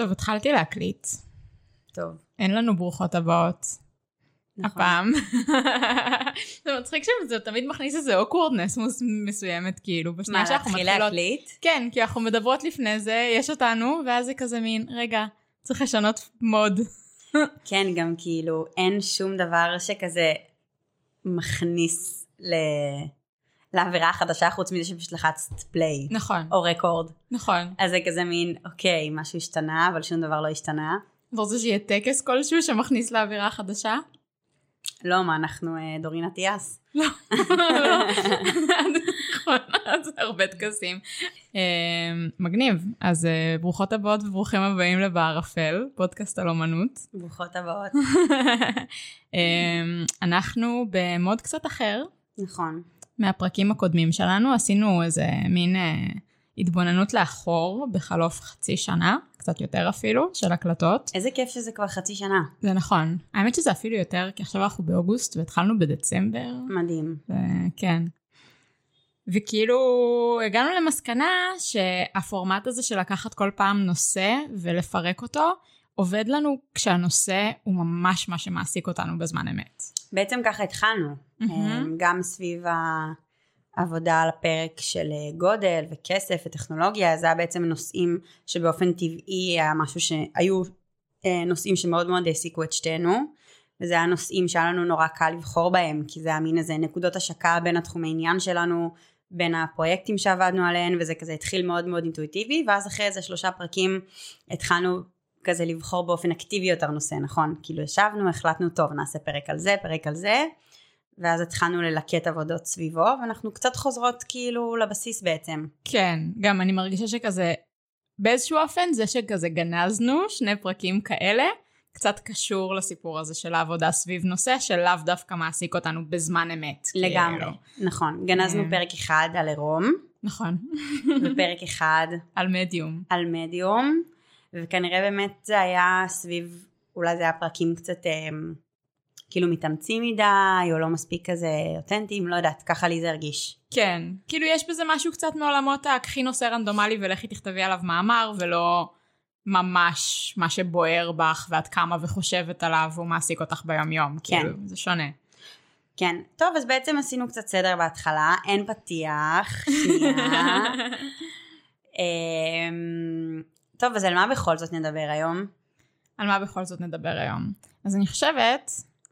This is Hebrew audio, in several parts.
טוב, התחלתי להקליט. טוב. אין לנו ברוכות הבאות. נכון. הפעם. זה מצחיק שזה תמיד מכניס איזה awkwardness מסוימת, כאילו, בשנייה מה, שאנחנו להתחיל מתחילות. להקליט? כן, כי אנחנו מדברות לפני זה, יש אותנו, ואז זה כזה מין, רגע, צריך לשנות mode. כן, גם כאילו אין שום דבר שכזה מכניס ל... לאווירה החדשה חוץ מזה שפשוט לחצת play נכון, או record. נכון. אז זה כזה מין, אוקיי, משהו השתנה, אבל שום דבר לא השתנה. אתה רוצה שיהיה טקס כלשהו שמכניס לאווירה חדשה? לא, מה, אנחנו אה, דורין אטיאס. לא. נכון, זה הרבה טקסים. אה, מגניב. אז אה, ברוכות הבאות וברוכים הבאים לבערפל, פודקאסט על אומנות. ברוכות הבאות. אנחנו במוד קצת אחר נכון. מהפרקים הקודמים שלנו, עשינו איזה מין אה, התבוננות לאחור בחלוף חצי שנה, קצת יותר אפילו, של הקלטות. איזה כיף שזה כבר חצי שנה. זה נכון. האמת שזה אפילו יותר, כי עכשיו אנחנו באוגוסט והתחלנו בדצמבר. מדהים. כן. וכאילו הגענו למסקנה שהפורמט הזה של לקחת כל פעם נושא ולפרק אותו, עובד לנו כשהנושא הוא ממש מה שמעסיק אותנו בזמן אמת. בעצם ככה התחלנו. מהמם. גם סביב העבודה על הפרק של אה, גודל וכסף וטכנולוגיה, זה היה בעצם נושאים שבאופן טבעי היה משהו שהיו אה, נושאים שמאוד מאוד העסיקו את שתינו. וזה היה נושאים שהיה לנו נורא קל לבחור בהם, כי זה היה מין איזה נקודות השקה בין התחומי עניין שלנו, בין הפרויקטים שעבדנו עליהם, וזה כזה התחיל מאוד מאוד אינטואיטיבי, ואז אחרי איזה שלושה פרקים התחלנו כזה לבחור באופן אקטיבי יותר נושא, נכון? כאילו ישבנו, החלטנו, טוב, נעשה פרק על זה, פרק על זה, ואז התחלנו ללקט עבודות סביבו, ואנחנו קצת חוזרות כאילו לבסיס בעצם. כן, גם אני מרגישה שכזה, באיזשהו אופן זה שכזה גנזנו שני פרקים כאלה, קצת קשור לסיפור הזה של העבודה סביב נושא שלאו דווקא מעסיק אותנו בזמן אמת. לגמרי, כאילו. נכון. גנזנו אה. פרק אחד על עירום, נכון. ופרק אחד על מדיום. על מדיום, וכנראה באמת זה היה סביב, אולי זה היה פרקים קצת אה, כאילו מתאמצים מדי, או לא מספיק כזה אותנטיים, לא יודעת, ככה לי זה הרגיש. כן, כאילו יש בזה משהו קצת מעולמות הקחי נושא רנדומלי ולכי תכתבי עליו מאמר, ולא ממש מה שבוער בך ועד כמה וחושבת עליו הוא מעסיק אותך ביום יום. כן. כאילו, זה שונה. כן, טוב, אז בעצם עשינו קצת סדר בהתחלה, אין פתיח, שנייה. טוב, אז על מה בכל זאת נדבר היום? על מה בכל זאת נדבר היום? אז אני חושבת,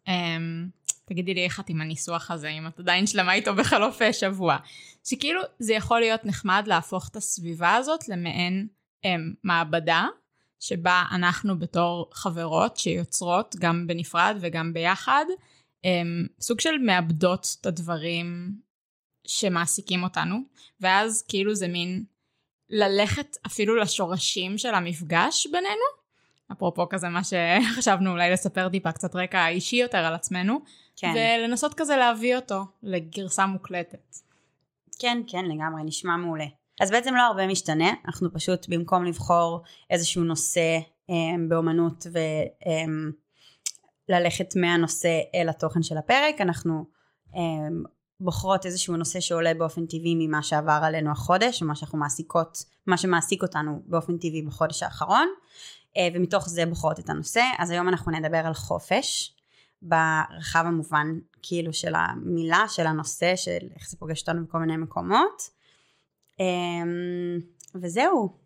אמ, תגידי לי איך את עם הניסוח הזה, אם את עדיין שלמה איתו בחלוף אה, שבוע, שכאילו זה יכול להיות נחמד להפוך את הסביבה הזאת למעין אמ, מעבדה, שבה אנחנו בתור חברות שיוצרות גם בנפרד וגם ביחד, אמ, סוג של מאבדות את הדברים שמעסיקים אותנו, ואז כאילו זה מין ללכת אפילו לשורשים של המפגש בינינו, אפרופו כזה מה שחשבנו אולי לספר טיפה קצת רקע אישי יותר על עצמנו, כן, ולנסות כזה להביא אותו לגרסה מוקלטת. כן, כן, לגמרי, נשמע מעולה. אז בעצם לא הרבה משתנה, אנחנו פשוט במקום לבחור איזשהו נושא אמ, באומנות וללכת מהנושא אל התוכן של הפרק, אנחנו אמ, בוחרות איזשהו נושא שעולה באופן טבעי ממה שעבר עלינו החודש, ומה שאנחנו מעסיקות, מה שמעסיק אותנו באופן טבעי בחודש האחרון, אה, ומתוך זה בוחרות את הנושא. אז היום אנחנו נדבר על חופש, ברחב המובן כאילו של המילה, של הנושא, של איך זה פוגש אותנו בכל מיני מקומות. אמ, וזהו,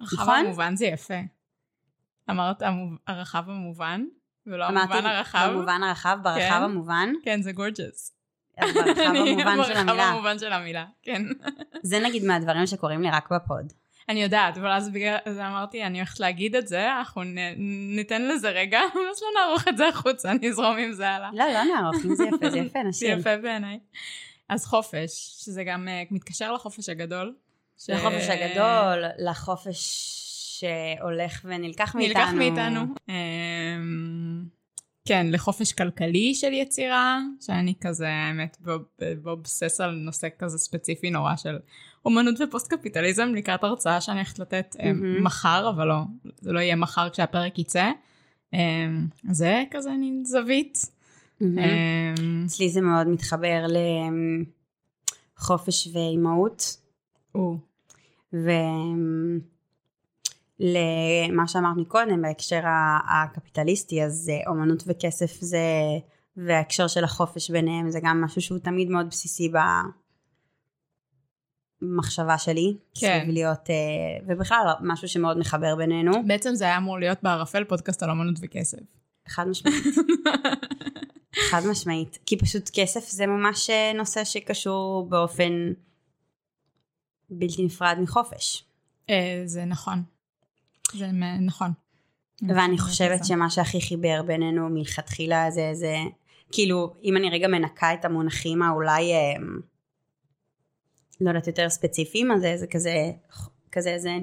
הרחב נכון? המובן זה יפה. אמרת הרחב המובן, ולא המובן הרחב. במובן הרחב, ברחב כן. המובן, כן, זה גורג'ס. אז ברחב המובן של המילה. המובן של המילה, כן. זה נגיד מהדברים שקורים לי רק בפוד. אני יודעת, אבל אז בגלל זה אמרתי, אני הולכת להגיד את זה, אנחנו נ, ניתן לזה רגע, ואז לא נערוך את זה החוצה, אני אזרום עם זה הלאה. לא, לא נערוך, אם זה יפה, זה יפה, זה נשים. יפה בעיניי. אז חופש, שזה גם uh, מתקשר לחופש הגדול. ש- לחופש הגדול, לחופש שהולך ונלקח מאיתנו. נלקח מאיתנו. אמ, כן, לחופש כלכלי של יצירה, שאני כזה, האמת, באוב- באובסס על נושא כזה ספציפי נורא של אומנות ופוסט קפיטליזם לקראת הרצאה שאני הולכת לתת אמ, מהמם. מחר, אבל לא, זה לא יהיה מחר כשהפרק יצא. אמ, אז זה כזה מין זווית. אמ, אצלי זה מאוד מתחבר לחופש ואימהות, או, ו... למה שאמרת מקודם בהקשר הקפיטליסטי אז אה, אומנות וכסף זה וההקשר של החופש ביניהם זה גם משהו שהוא תמיד מאוד בסיסי במחשבה שלי. כן. סביב להיות, אה, ובכלל משהו שמאוד מחבר בינינו. בעצם זה היה אמור להיות בערפל פודקאסט על אמנות וכסף. חד משמעית. חד משמעית. כי פשוט כסף זה ממש אה, נושא שקשור באופן בלתי נפרד מחופש. זה נכון. זה נכון. ואני חושבת. שמה שהכי חיבר בינינו מלכתחילה זה זה כאילו אם אני רגע מנקה את המונחים האולי אה, לא יודעת יותר ספציפיים אז זה, זה כזה כזה איזה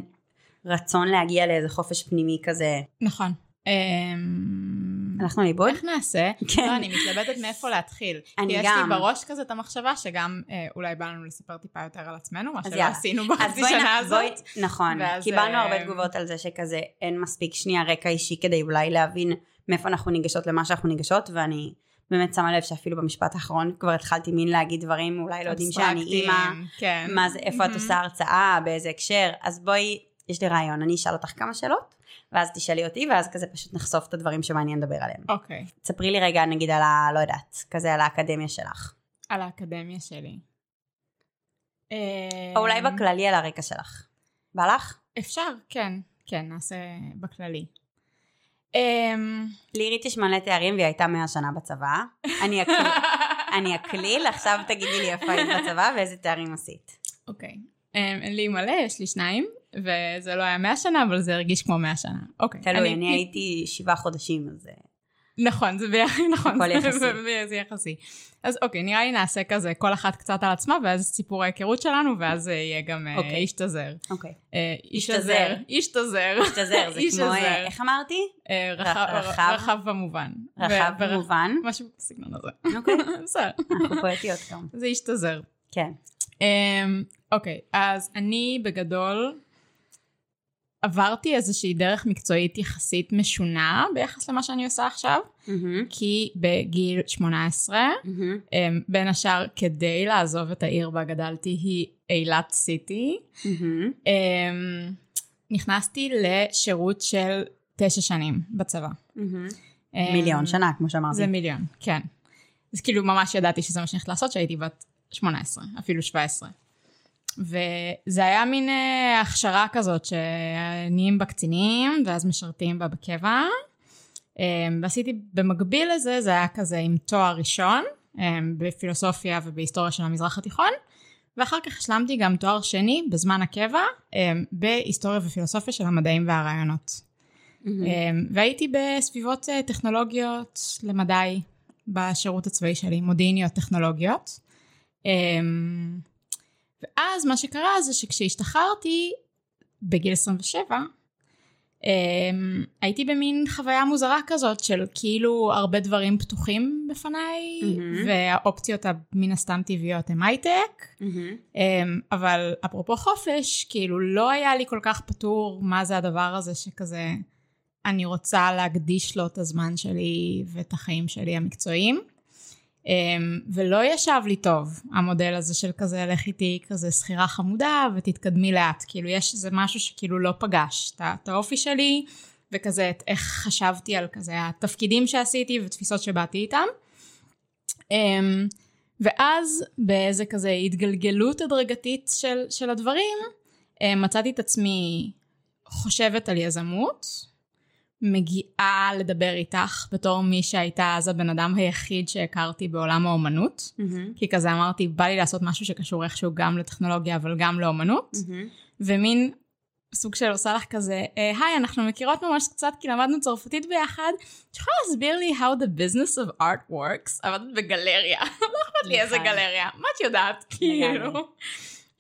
רצון להגיע לאיזה חופש פנימי כזה נכון. אמ, הלכנו לאיבוד? איך נעשה? כן. לא, אני מתלבטת מאיפה להתחיל. אני כי יש גם. לי בראש כזה את המחשבה שגם אה, אולי בא לנו לספר טיפה יותר על עצמנו, מה שלא יאללה. עשינו בחצי שנה נ- בואי- הזאת. נכון, ואז, קיבלנו אה, הרבה תגובות על זה שכזה אין מספיק שנייה רקע אישי כדי אולי להבין מאיפה אנחנו ניגשות למה שאנחנו ניגשות ואני באמת שמה לב שאפילו במשפט האחרון כבר התחלתי מין להגיד דברים אולי לא יודעים שאני אימא, כן. מה זה, איפה את. עושה הרצאה, באיזה הקשר, אז בואי, יש לי רעיון, אני אשאל אותך כמה שאלות, ואז תשאלי אותי, ואז כזה פשוט נחשוף את הדברים שמעניין לדבר עליהם. אוקיי, תספרי לי רגע נגיד על ה... לא יודעת, כזה על האקדמיה שלך. על האקדמיה שלי. או אולי בכללי על הרקע שלך. בא לך? אפשר, כן, כן, נעשה בכללי. אמ, לירית יש מלא תארים והיא הייתה 100 שנה בצבא. אני אקליל, אני אקליל, עכשיו תגידי לי איפה היית בצבא ואיזה תארים עשית. אוקיי. אמ, אין לי מלא, יש לי שניים, וזה לא היה 100 שנה, אבל זה הרגיש כמו 100 שנה. אוקיי. תלוי, אני הייתי שבעה חודשים, אז... אה, נכון, זה ביחד, נכון. הכל זה- יחסי. זה- זה יחסי. אז אוקיי, נראה לי נעשה כזה כל אחת קצת על עצמה, ואז סיפור ההיכרות שלנו, ואז אה, יהיה גם אה, אוקיי. איש תזר. אוקיי. איש איש תזר. תזר. איש תזר. תזר, זה כמו... תזר. איך אמרתי? רחב- רחב? במובן. רחב במובן. משהו בסגנון הזה. אוקיי. בסדר. אנחנו פואטיות גם. זה איש תזר. כן. אוקיי, אז אני בגדול עברתי איזושהי דרך מקצועית יחסית משונה ביחס למה שאני עושה עכשיו, מהמם, כי בגיל 18, מהמם, אמ, בין השאר כדי לעזוב את העיר בה גדלתי היא אילת סיטי. אמ, נכנסתי לשירות של תשע שנים בצבא. אמ, מיליון שנה, כמו שאמרתי. זה מיליון, כן. אז כאילו ממש ידעתי שזה מה שאני הולכת לעשות כשהייתי בת 18, אפילו 17. וזה היה מין אה, הכשרה כזאת שנהיים בה קצינים ואז משרתים בה בקבע. אה, ועשיתי במקביל לזה, זה היה כזה עם תואר ראשון אה, בפילוסופיה ובהיסטוריה של המזרח התיכון. ואחר כך השלמתי גם תואר שני בזמן הקבע אה, בהיסטוריה ופילוסופיה של המדעים והרעיונות. אמ, והייתי בסביבות אה, טכנולוגיות למדי בשירות הצבאי שלי, מודיעיניות טכנולוגיות. ואז מה שקרה זה שכשהשתחררתי בגיל 27, אמ, הייתי במין חוויה מוזרה כזאת של כאילו הרבה דברים פתוחים בפניי, מהמם. והאופציות המן הסתם טבעיות הם הייטק. מהמם. אמ, אבל אפרופו חופש, כאילו לא היה לי כל כך פתור מה זה הדבר הזה שכזה אני רוצה להקדיש לו את הזמן שלי ואת החיים שלי המקצועיים. אמ, ולא ישב לי טוב המודל הזה של כזה לך איתי כזה שכירה חמודה ותתקדמי לאט. כאילו יש איזה משהו שכאילו לא פגש את האופי שלי וכזה את איך חשבתי על כזה התפקידים שעשיתי ותפיסות שבאתי איתם. אמ, ואז באיזה כזה התגלגלות הדרגתית של, של הדברים, אה, מצאתי את עצמי חושבת על יזמות, מגיעה לדבר איתך בתור מי שהייתה אז הבן אדם היחיד שהכרתי בעולם האומנות, מהמם. כי כזה אמרתי, בא לי לעשות משהו שקשור איכשהו גם לטכנולוגיה אבל גם לאומנות, מהמם. ומין סוג של עושה לך כזה, "אה, היי, אנחנו מכירות ממש קצת כי למדנו צרפתית ביחד, את יכולה להסביר לי how the business of art works? עבדת בגלריה, לא אכפת לי איזה נכון. גלריה, מה את יודעת? כאילו.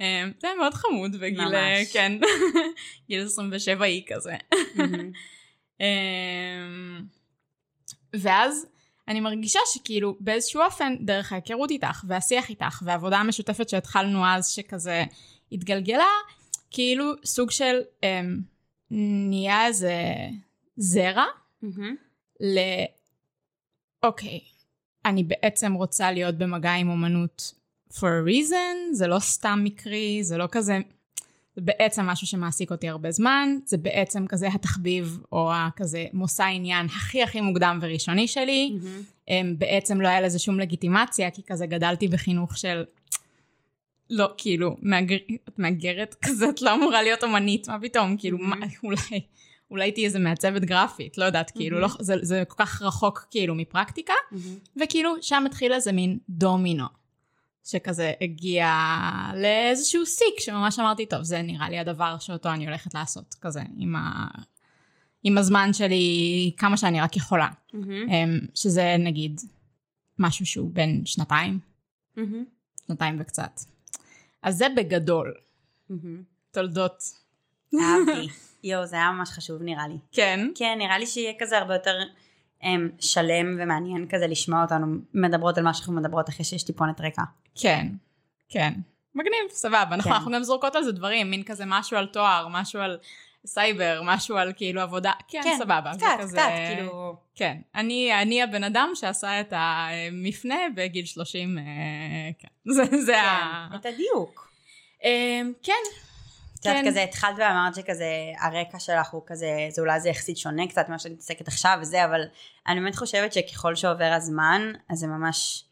אה, זה היה מאוד חמוד בגיל, אה. כן, גיל 27 היא כזה. אמ, ואז אני מרגישה שכאילו באיזשהו אופן דרך ההיכרות איתך והשיח איתך והעבודה המשותפת שהתחלנו אז שכזה התגלגלה כאילו סוג של אמ, נהיה איזה זרע מהמם. ל... אוקיי, אני בעצם רוצה להיות במגע עם אומנות for a reason, זה לא סתם מקרי, זה לא כזה, זה בעצם משהו שמעסיק אותי הרבה זמן, זה בעצם כזה התחביב או כזה מושא עניין הכי הכי מוקדם וראשוני שלי. Mm-hmm. בעצם לא היה לזה שום לגיטימציה, כי כזה גדלתי בחינוך של לא, כאילו, מהגר... את מהגרת כזה, את לא אמורה להיות אומנית, מה פתאום, כאילו, mm-hmm. מה, אולי, אולי תהיי איזה מעצבת גרפית, לא יודעת, mm-hmm. כאילו, לא, זה, זה כל כך רחוק כאילו מפרקטיקה, mm-hmm. וכאילו, שם התחיל איזה מין דומינו, שכזה הגיע לאיזשהו סיק, שממש אמרתי, טוב, זה נראה לי הדבר שאותו אני הולכת לעשות, כזה, עם, ה... עם הזמן שלי, כמה שאני רק יכולה. Mm-hmm. שזה נגיד משהו שהוא בין שנתיים, mm-hmm. שנתיים וקצת. אז זה בגדול. תולדות. אהבתי. יואו, זה היה ממש חשוב נראה לי. כן. כן, נראה לי שיהיה כזה הרבה יותר שלם ומעניין כזה לשמוע אותנו מדברות על מה שאנחנו מדברות אחרי שיש טיפונת רקע. כן, כן. מגניב, סבבה. נכון, כן. אנחנו גם זורקות על זה דברים, מין כזה משהו על תואר, משהו על סייבר, משהו על כאילו עבודה, כן, כן סבבה. קצת, כזה, קצת, כאילו... כן, אני, אני הבן אדם שעשה את המפנה בגיל 30, אה, כן. זה, זה כן, ה... את הדיוק. אה, כן. את יודעת, כן. כזה התחלת ואמרת שכזה הרקע שלך הוא כזה, זה אולי זה יחסית שונה קצת ממה שאת מתעסקת עכשיו וזה, אבל אני באמת חושבת שככל שעובר הזמן, אז זה ממש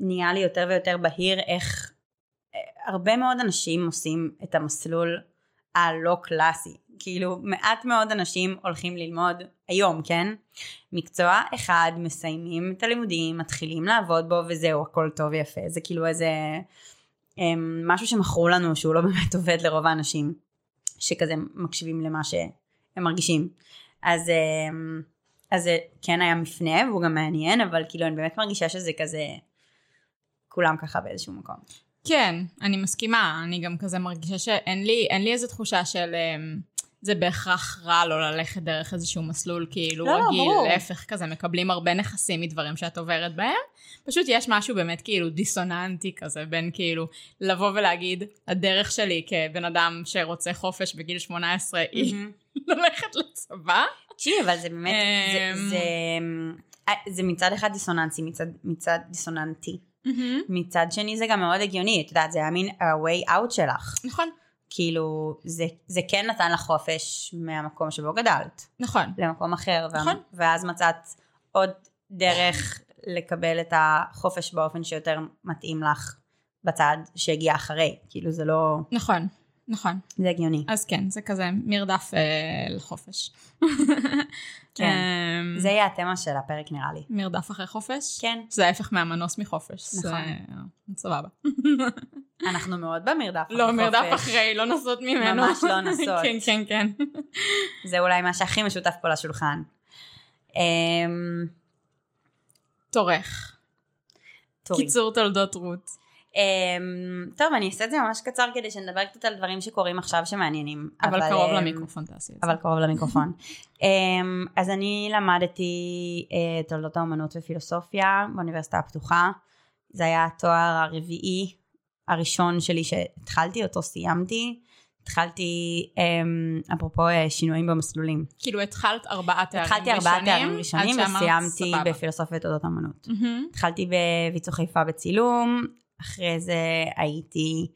נהיה לי יותר ויותר בהיר איך אה, הרבה מאוד אנשים עושים את המסלול הלא קלאסי. כאילו מעט מאוד אנשים הולכים ללמוד היום, כן? מקצוע אחד, מסיימים את הלימודים, מתחילים לעבוד בו וזהו, הכל טוב ויפה. זה כאילו איזה משהו שמכרו לנו שהוא לא באמת עובד לרוב האנשים, שכזה מקשיבים למה שהם מרגישים. אז, um, אז זה כן היה מפנה והוא גם מעניין, אבל כאילו אני באמת מרגישה שזה כזה, כולם ככה באיזשהו מקום. כן, אני מסכימה, אני גם כזה מרגישה שאין לי, לי איזו תחושה של... Um... זה בהכרח רע לא ללכת דרך איזשהו מסלול כאילו לא, רגיל, ברור. להפך כזה, מקבלים הרבה נכסים מדברים שאת עוברת בהם. פשוט יש משהו באמת כאילו דיסוננטי כזה בין כאילו לבוא ולהגיד, הדרך שלי כבן אדם שרוצה חופש בגיל 18 היא ללכת לצבא. תקשיבי, אבל זה באמת, זה, אמ, זה, אה, זה מצד אחד דיסוננסי, מצד, מצד דיסוננטי. מצד שני זה גם מאוד הגיוני, את יודעת, זה היה מין ה-way out שלך. נכון. כאילו זה, זה כן נתן לך חופש מהמקום שבו גדלת. נכון. למקום אחר. נכון. ואז מצאת עוד דרך לקבל את החופש באופן שיותר מתאים לך בצד שהגיע אחרי. כאילו זה לא... נכון. נכון. זה הגיוני. אז כן, זה כזה מרדף אה, לחופש. כן, אמ, זה יהיה התמה של הפרק נראה לי. מרדף אחרי חופש? כן. זה ההפך מהמנוס מחופש. נכון. זה... סבבה. אנחנו מאוד במרדף אחרי לא, חופש. לא, מרדף אחרי, לא נסות ממנו. ממש לא נסות. כן, כן, כן. זה אולי מה שהכי משותף פה לשולחן. אמ, תורך. קיצור תולדות רות. Um, טוב, אני אעשה את זה ממש קצר כדי שנדבר קצת על דברים שקורים עכשיו שמעניינים. אבל, אבל קרוב um, למיקרופון תעשי את זה. אבל קרוב למיקרופון. um, אז אני למדתי uh, תולדות האומנות ופילוסופיה באוניברסיטה הפתוחה. זה היה התואר הרביעי הראשון שלי שהתחלתי, אותו סיימתי. התחלתי, אפרופו uh, שינויים במסלולים. כאילו התחלת ארבעה תארים ראשונים? התחלתי ארבעה תארים ראשונים וסיימתי בפילוסופיה ותולדות האמנות. Mm-hmm. התחלתי בוויצו חיפה בצילום, אחרי זה הייתי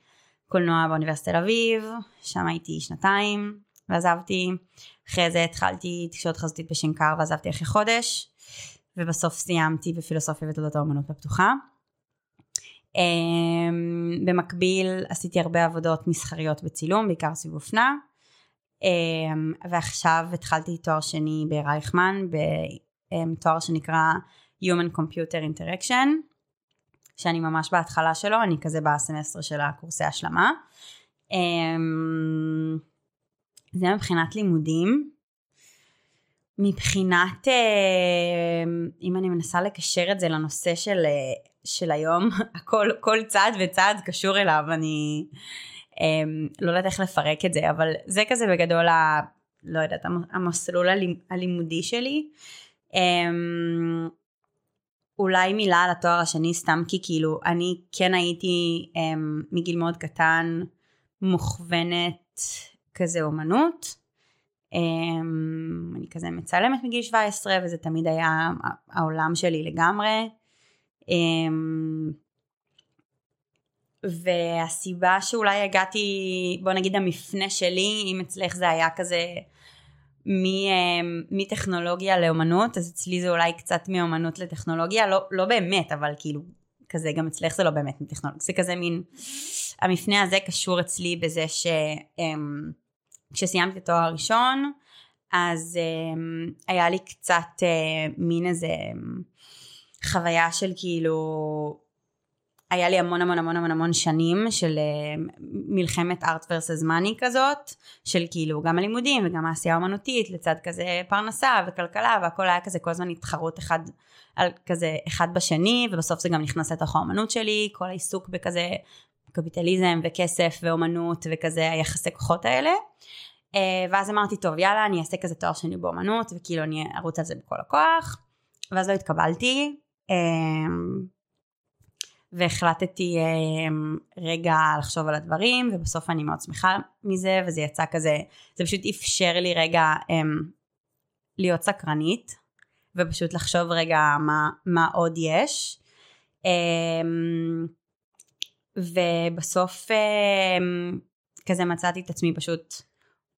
קולנוע באוניברסיטת תל אביב, שם הייתי שנתיים ועזבתי. אחרי זה התחלתי תקשורת חזותית בשנקר ועזבתי אחרי חודש, ובסוף סיימתי בפילוסופיה ותולדות האומנות הפתוחה. Um, במקביל עשיתי הרבה עבודות מסחריות בצילום, בעיקר סביב אופנה. Um, ועכשיו התחלתי תואר שני ברייכמן, בתואר שנקרא Human Computer Interaction. שאני ממש בהתחלה שלו, אני כזה בסמסטר של הקורסי השלמה. אמ, זה מבחינת לימודים. מבחינת, אמ, אם אני מנסה לקשר את זה לנושא של, של היום, הכל, כל צעד וצעד קשור אליו, אני אמ, לא יודעת איך לפרק את זה, אבל זה כזה בגדול, ה, לא יודעת, המסלול הלימודי שלי. אולי מילה על התואר השני סתם כי כאילו אני כן הייתי um, מגיל מאוד קטן מוכוונת כזה אומנות. Um, אני כזה מצלמת מגיל 17 וזה תמיד היה העולם שלי לגמרי. Um, והסיבה שאולי הגעתי, בוא נגיד המפנה שלי, אם אצלך זה היה כזה מטכנולוגיה לאומנות, אז אצלי זה אולי קצת מאומנות לטכנולוגיה, לא, לא באמת, אבל כאילו, כזה גם אצלך זה לא באמת מטכנולוגיה, זה כזה מין, המפנה הזה קשור אצלי בזה שכשסיימתי את התואר הראשון, אז היה לי קצת מין איזה חוויה של כאילו היה לי המון המון המון המון המון שנים של uh, מלחמת ארט ורסס מאני כזאת, של כאילו גם הלימודים וגם העשייה האומנותית לצד כזה פרנסה וכלכלה והכל היה כזה כל הזמן התחרות אחד על כזה אחד בשני ובסוף זה גם נכנס לתוך האומנות שלי, כל העיסוק בכזה קפיטליזם וכסף ואומנות וכזה היחסי כוחות האלה. Uh, ואז אמרתי טוב יאללה אני אעשה כזה תואר שני באומנות וכאילו אני ארוץ על זה בכל הכוח ואז לא התקבלתי. והחלטתי אמ, רגע לחשוב על הדברים ובסוף אני מאוד שמחה מזה וזה יצא כזה זה פשוט אפשר לי רגע אמ, להיות סקרנית ופשוט לחשוב רגע מה, מה עוד יש. אמ, ובסוף כזה מצאתי את עצמי פשוט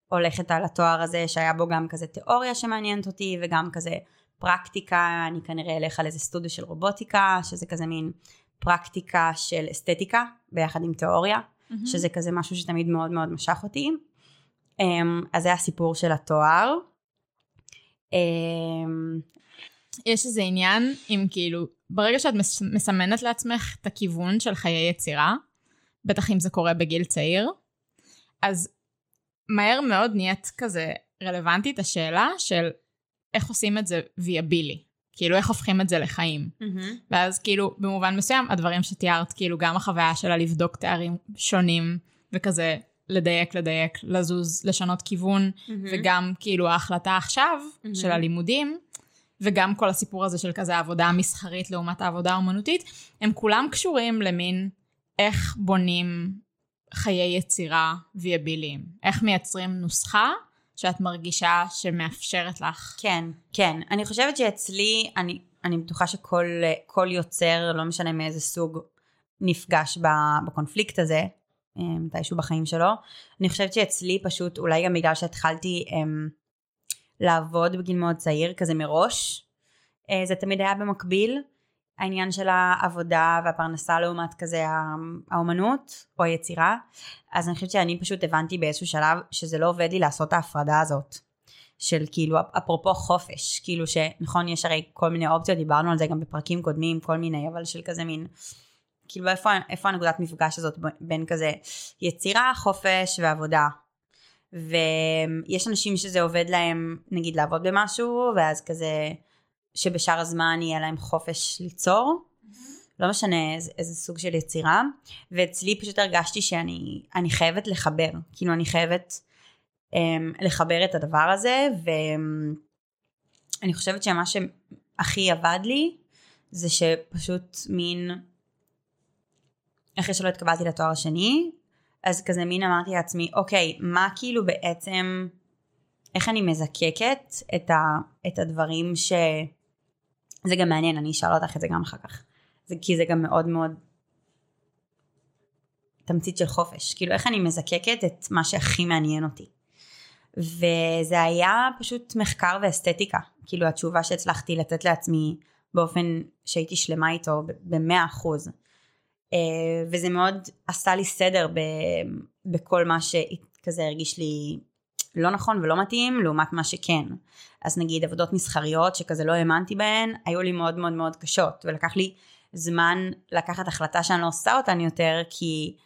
הולכת על התואר הזה שהיה בו גם כזה תיאוריה שמעניינת אותי וגם כזה פרקטיקה אני כנראה אלך על איזה סטודיו של רובוטיקה שזה כזה מין פרקטיקה של אסתטיקה ביחד עם תיאוריה, mm-hmm. שזה כזה משהו שתמיד מאוד מאוד משך אותי. Um, אז זה הסיפור של התואר. Um, יש איזה עניין עם כאילו, ברגע שאת מסמנת לעצמך את הכיוון של חיי יצירה, בטח אם זה קורה בגיל צעיר, אז מהר מאוד נהיית כזה רלוונטית השאלה של איך עושים את זה ויאבילי. כאילו איך הופכים את זה לחיים. Mm-hmm. ואז כאילו במובן מסוים הדברים שתיארת כאילו גם החוויה שלה לבדוק תארים שונים וכזה לדייק לדייק לזוז לשנות כיוון mm-hmm. וגם כאילו ההחלטה עכשיו mm-hmm. של הלימודים וגם כל הסיפור הזה של כזה העבודה המסחרית לעומת העבודה האומנותית הם כולם קשורים למין איך בונים חיי יצירה ויאביליים איך מייצרים נוסחה שאת מרגישה שמאפשרת לך. כן, כן. אני חושבת שאצלי, אני, אני בטוחה שכל יוצר, לא משנה מאיזה סוג, נפגש בקונפליקט הזה, אה, מתישהו בחיים שלו. אני חושבת שאצלי פשוט, אולי גם בגלל שהתחלתי הם, לעבוד בגיל מאוד צעיר, כזה מראש, אה, זה תמיד היה במקביל. העניין של העבודה והפרנסה לעומת כזה האומנות או היצירה אז אני חושבת שאני פשוט הבנתי באיזשהו שלב שזה לא עובד לי לעשות ההפרדה הזאת של כאילו אפרופו חופש כאילו שנכון יש הרי כל מיני אופציות דיברנו על זה גם בפרקים קודמים כל מיני אבל של כזה מין כאילו איפה, איפה הנקודת מפגש הזאת בין כזה יצירה חופש ועבודה? ויש אנשים שזה עובד להם נגיד לעבוד במשהו ואז כזה שבשאר הזמן יהיה להם חופש ליצור, mm-hmm. לא משנה איזה, איזה סוג של יצירה, ואצלי פשוט הרגשתי שאני חייבת לחבר, כאילו אני חייבת um, לחבר את הדבר הזה, ואני חושבת שמה שהכי עבד לי, זה שפשוט מין, אחרי שלא התקבלתי לתואר השני, אז כזה מין אמרתי לעצמי, אוקיי, מה כאילו בעצם, איך אני מזקקת את, ה, את הדברים ש... זה גם מעניין, אני אשאל אותך את זה גם אחר כך. זה, כי זה גם מאוד מאוד תמצית של חופש. כאילו איך אני מזקקת את מה שהכי מעניין אותי. וזה היה פשוט מחקר ואסתטיקה. כאילו התשובה שהצלחתי לתת לעצמי באופן שהייתי שלמה איתו במאה אחוז. אה, וזה מאוד עשה לי סדר בכל מה שכזה הרגיש לי לא נכון ולא מתאים לעומת מה שכן. אז נגיד עבודות מסחריות שכזה לא האמנתי בהן, היו לי מאוד מאוד מאוד קשות, ולקח לי זמן לקחת החלטה שאני לא עושה אותן יותר, כי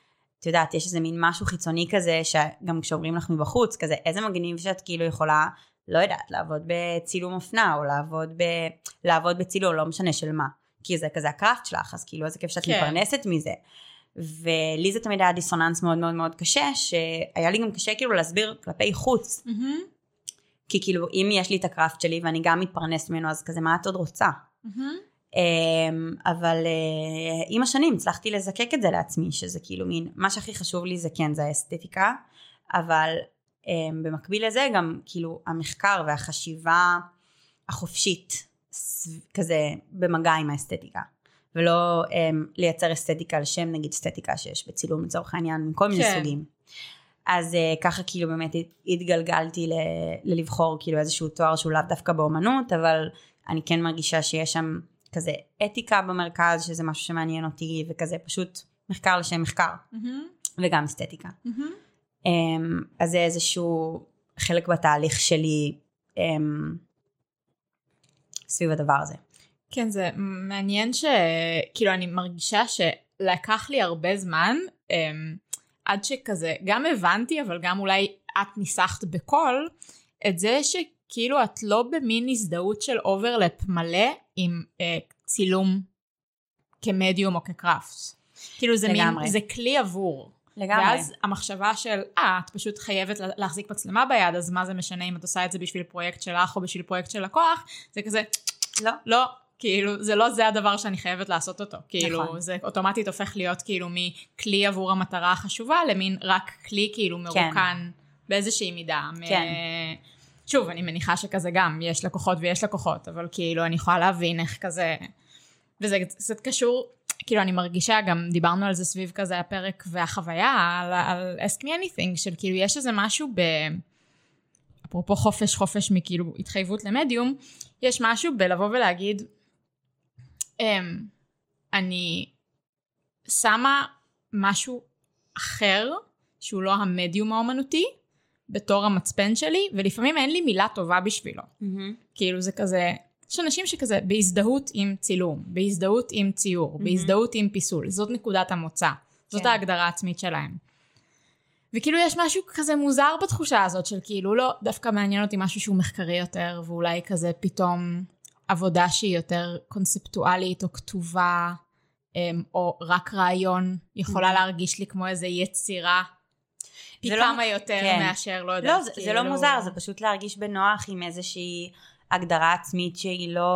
את יודעת, יש איזה מין משהו חיצוני כזה, שגם כשאומרים לך מבחוץ, כזה איזה מגניב שאת כאילו יכולה, לא יודעת, לעבוד בצילום אופנה, או לעבוד, ב... לעבוד בצילום, לא משנה של מה. כי זה כזה הקראפט שלך, אז כאילו איזה כיף שאת כן. מתפרנסת מזה. ולי זה תמיד היה דיסוננס מאוד מאוד מאוד קשה, שהיה לי גם קשה כאילו להסביר כלפי חוץ. Mm-hmm. כי כאילו אם יש לי את הקראפט שלי ואני גם מתפרנסת ממנו אז כזה מה את עוד רוצה? Mm-hmm. אבל uh, עם השנים הצלחתי לזקק את זה לעצמי שזה כאילו מין מה שהכי חשוב לי זה כן זה האסתטיקה אבל um, במקביל לזה גם כאילו המחקר והחשיבה החופשית כזה במגע עם האסתטיקה ולא um, לייצר אסתטיקה לשם נגיד אסתטיקה שיש בצילום לצורך העניין מכל מיני כן. סוגים. אז uh, ככה כאילו באמת התגלגלתי ל, ללבחור כאילו איזשהו תואר שהוא לאו דווקא באומנות, אבל אני כן מרגישה שיש שם כזה אתיקה במרכז, שזה משהו שמעניין אותי, וכזה פשוט מחקר לשם מחקר, וגם אסתטיקה. Um, אז זה איזשהו חלק בתהליך שלי um, סביב הדבר הזה. כן, זה מעניין שכאילו אני מרגישה שלקח לי הרבה זמן um, עד שכזה גם הבנתי אבל גם אולי את ניסחת בקול את זה שכאילו את לא במין הזדהות של overlap מלא עם uh, צילום כמדיום או כקראפט. כאילו זה לגמרי. מין, זה כלי עבור. לגמרי. ואז המחשבה של, אה, את פשוט חייבת לה- להחזיק מצלמה ביד, אז מה זה משנה אם את עושה את זה בשביל פרויקט שלך או בשביל פרויקט של לקוח, זה כזה, לא. לא, כאילו, זה לא זה הדבר שאני חייבת לעשות אותו. כאילו, נכון. זה אוטומטית הופך להיות כאילו מכלי עבור המטרה החשובה, למין רק כלי כאילו מרוקן באיזושהי מידה. מ- כן. שוב, אני מניחה שכזה גם, יש לקוחות ויש לקוחות, אבל כאילו, אני יכולה להבין איך כזה... וזה קצת קשור, כאילו, אני מרגישה, גם דיברנו על זה סביב כזה הפרק והחוויה, על, על Ask Me Anything, של כאילו, יש איזה משהו ב... אפרופו חופש, חופש מכאילו התחייבות למדיום, יש משהו בלבוא ולהגיד, אני שמה משהו אחר, שהוא לא המדיום האומנותי, בתור המצפן שלי, ולפעמים אין לי מילה טובה בשבילו. מהמם. כאילו זה כזה, יש אנשים שכזה בהזדהות עם צילום, בהזדהות עם ציור, מהמם. בהזדהות עם פיסול, זאת נקודת המוצא, זאת כן. ההגדרה העצמית שלהם. וכאילו יש משהו כזה מוזר בתחושה הזאת של כאילו לא, דווקא מעניין אותי משהו שהוא מחקרי יותר, ואולי כזה פתאום עבודה שהיא יותר קונספטואלית או כתובה, אמ, או רק רעיון, יכולה מהמם. להרגיש לי כמו איזה יצירה. פי לא- כמה יותר כן. מאשר, לא יודעת, לא, זה, זה לא כאילו- מוזר, זה פשוט להרגיש בנוח עם איזושהי הגדרה עצמית שהיא לא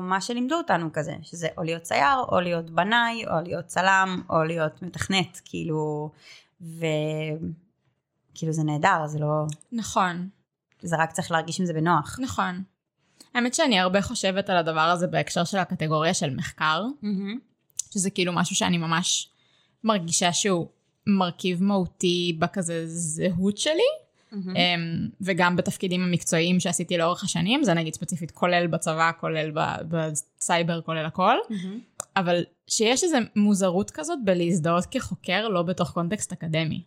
מה שלימדו אותנו כזה, שזה או להיות צייר, או להיות בנאי, או להיות צלם, או להיות מתכנת, כאילו, וכאילו זה נהדר, זה לא, נכון. זה רק צריך להרגיש עם זה בנוח. נכון. האמת שאני הרבה חושבת על הדבר הזה בהקשר של הקטגוריה של מחקר, שזה כאילו משהו שאני ממש מרגישה שהוא מרכיב מהותי בכזה זהות שלי. אמ, וגם בתפקידים המקצועיים שעשיתי לאורך השנים, זה נגיד ספציפית כולל בצבא, כולל בסייבר, כולל הכל, מהמם. אבל שיש איזו מוזרות כזאת בלהזדהות כחוקר לא בתוך קונטקסט אקדמי.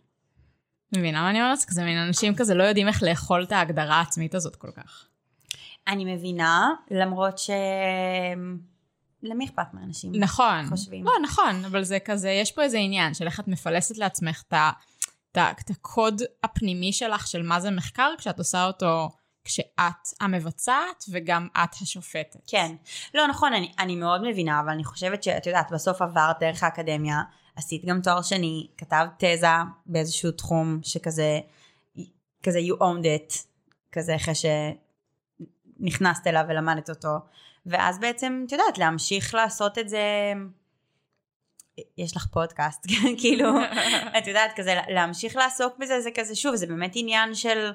מבינה מה אני אומרת? זה כזה מין אנשים כזה לא יודעים איך לאכול את ההגדרה העצמית הזאת כל כך. אני מבינה, למרות ש... למי אכפת מאנשים? נכון. חושבים. לא, נכון, אבל זה כזה, יש פה איזה עניין של איך את מפלסת לעצמך את את את הקוד הפנימי שלך של מה זה מחקר, כשאת עושה אותו כשאת המבצעת וגם את השופטת. כן. לא, נכון, אני, אני מאוד מבינה, אבל אני חושבת שאת יודעת, בסוף עברת דרך האקדמיה, עשית גם תואר שני, כתבת תזה באיזשהו תחום שכזה, כזה you owned it, כזה אחרי שנכנסת אליו ולמדת אותו, ואז בעצם, את יודעת, להמשיך לעשות את זה, יש לך פודקאסט, כאילו, את יודעת, כזה להמשיך לעסוק בזה, זה כזה, שוב, זה באמת עניין של...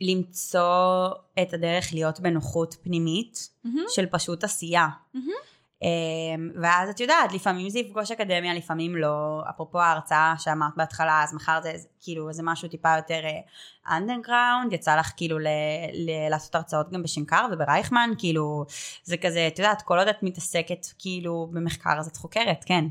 למצוא את הדרך להיות בנוחות פנימית מהמם. של פשוט עשייה. מהמם. אמ, ואז את יודעת, לפעמים זה יפגוש אקדמיה, לפעמים לא. אפרופו ההרצאה שאמרת בהתחלה, אז מחר זה כאילו איזה משהו טיפה יותר אנדרגראונד, יצא לך כאילו ל- ל- לעשות הרצאות גם בשנקר וברייכמן, כאילו זה כזה, את יודעת, כל עוד את מתעסקת כאילו במחקר אז את חוקרת, כן.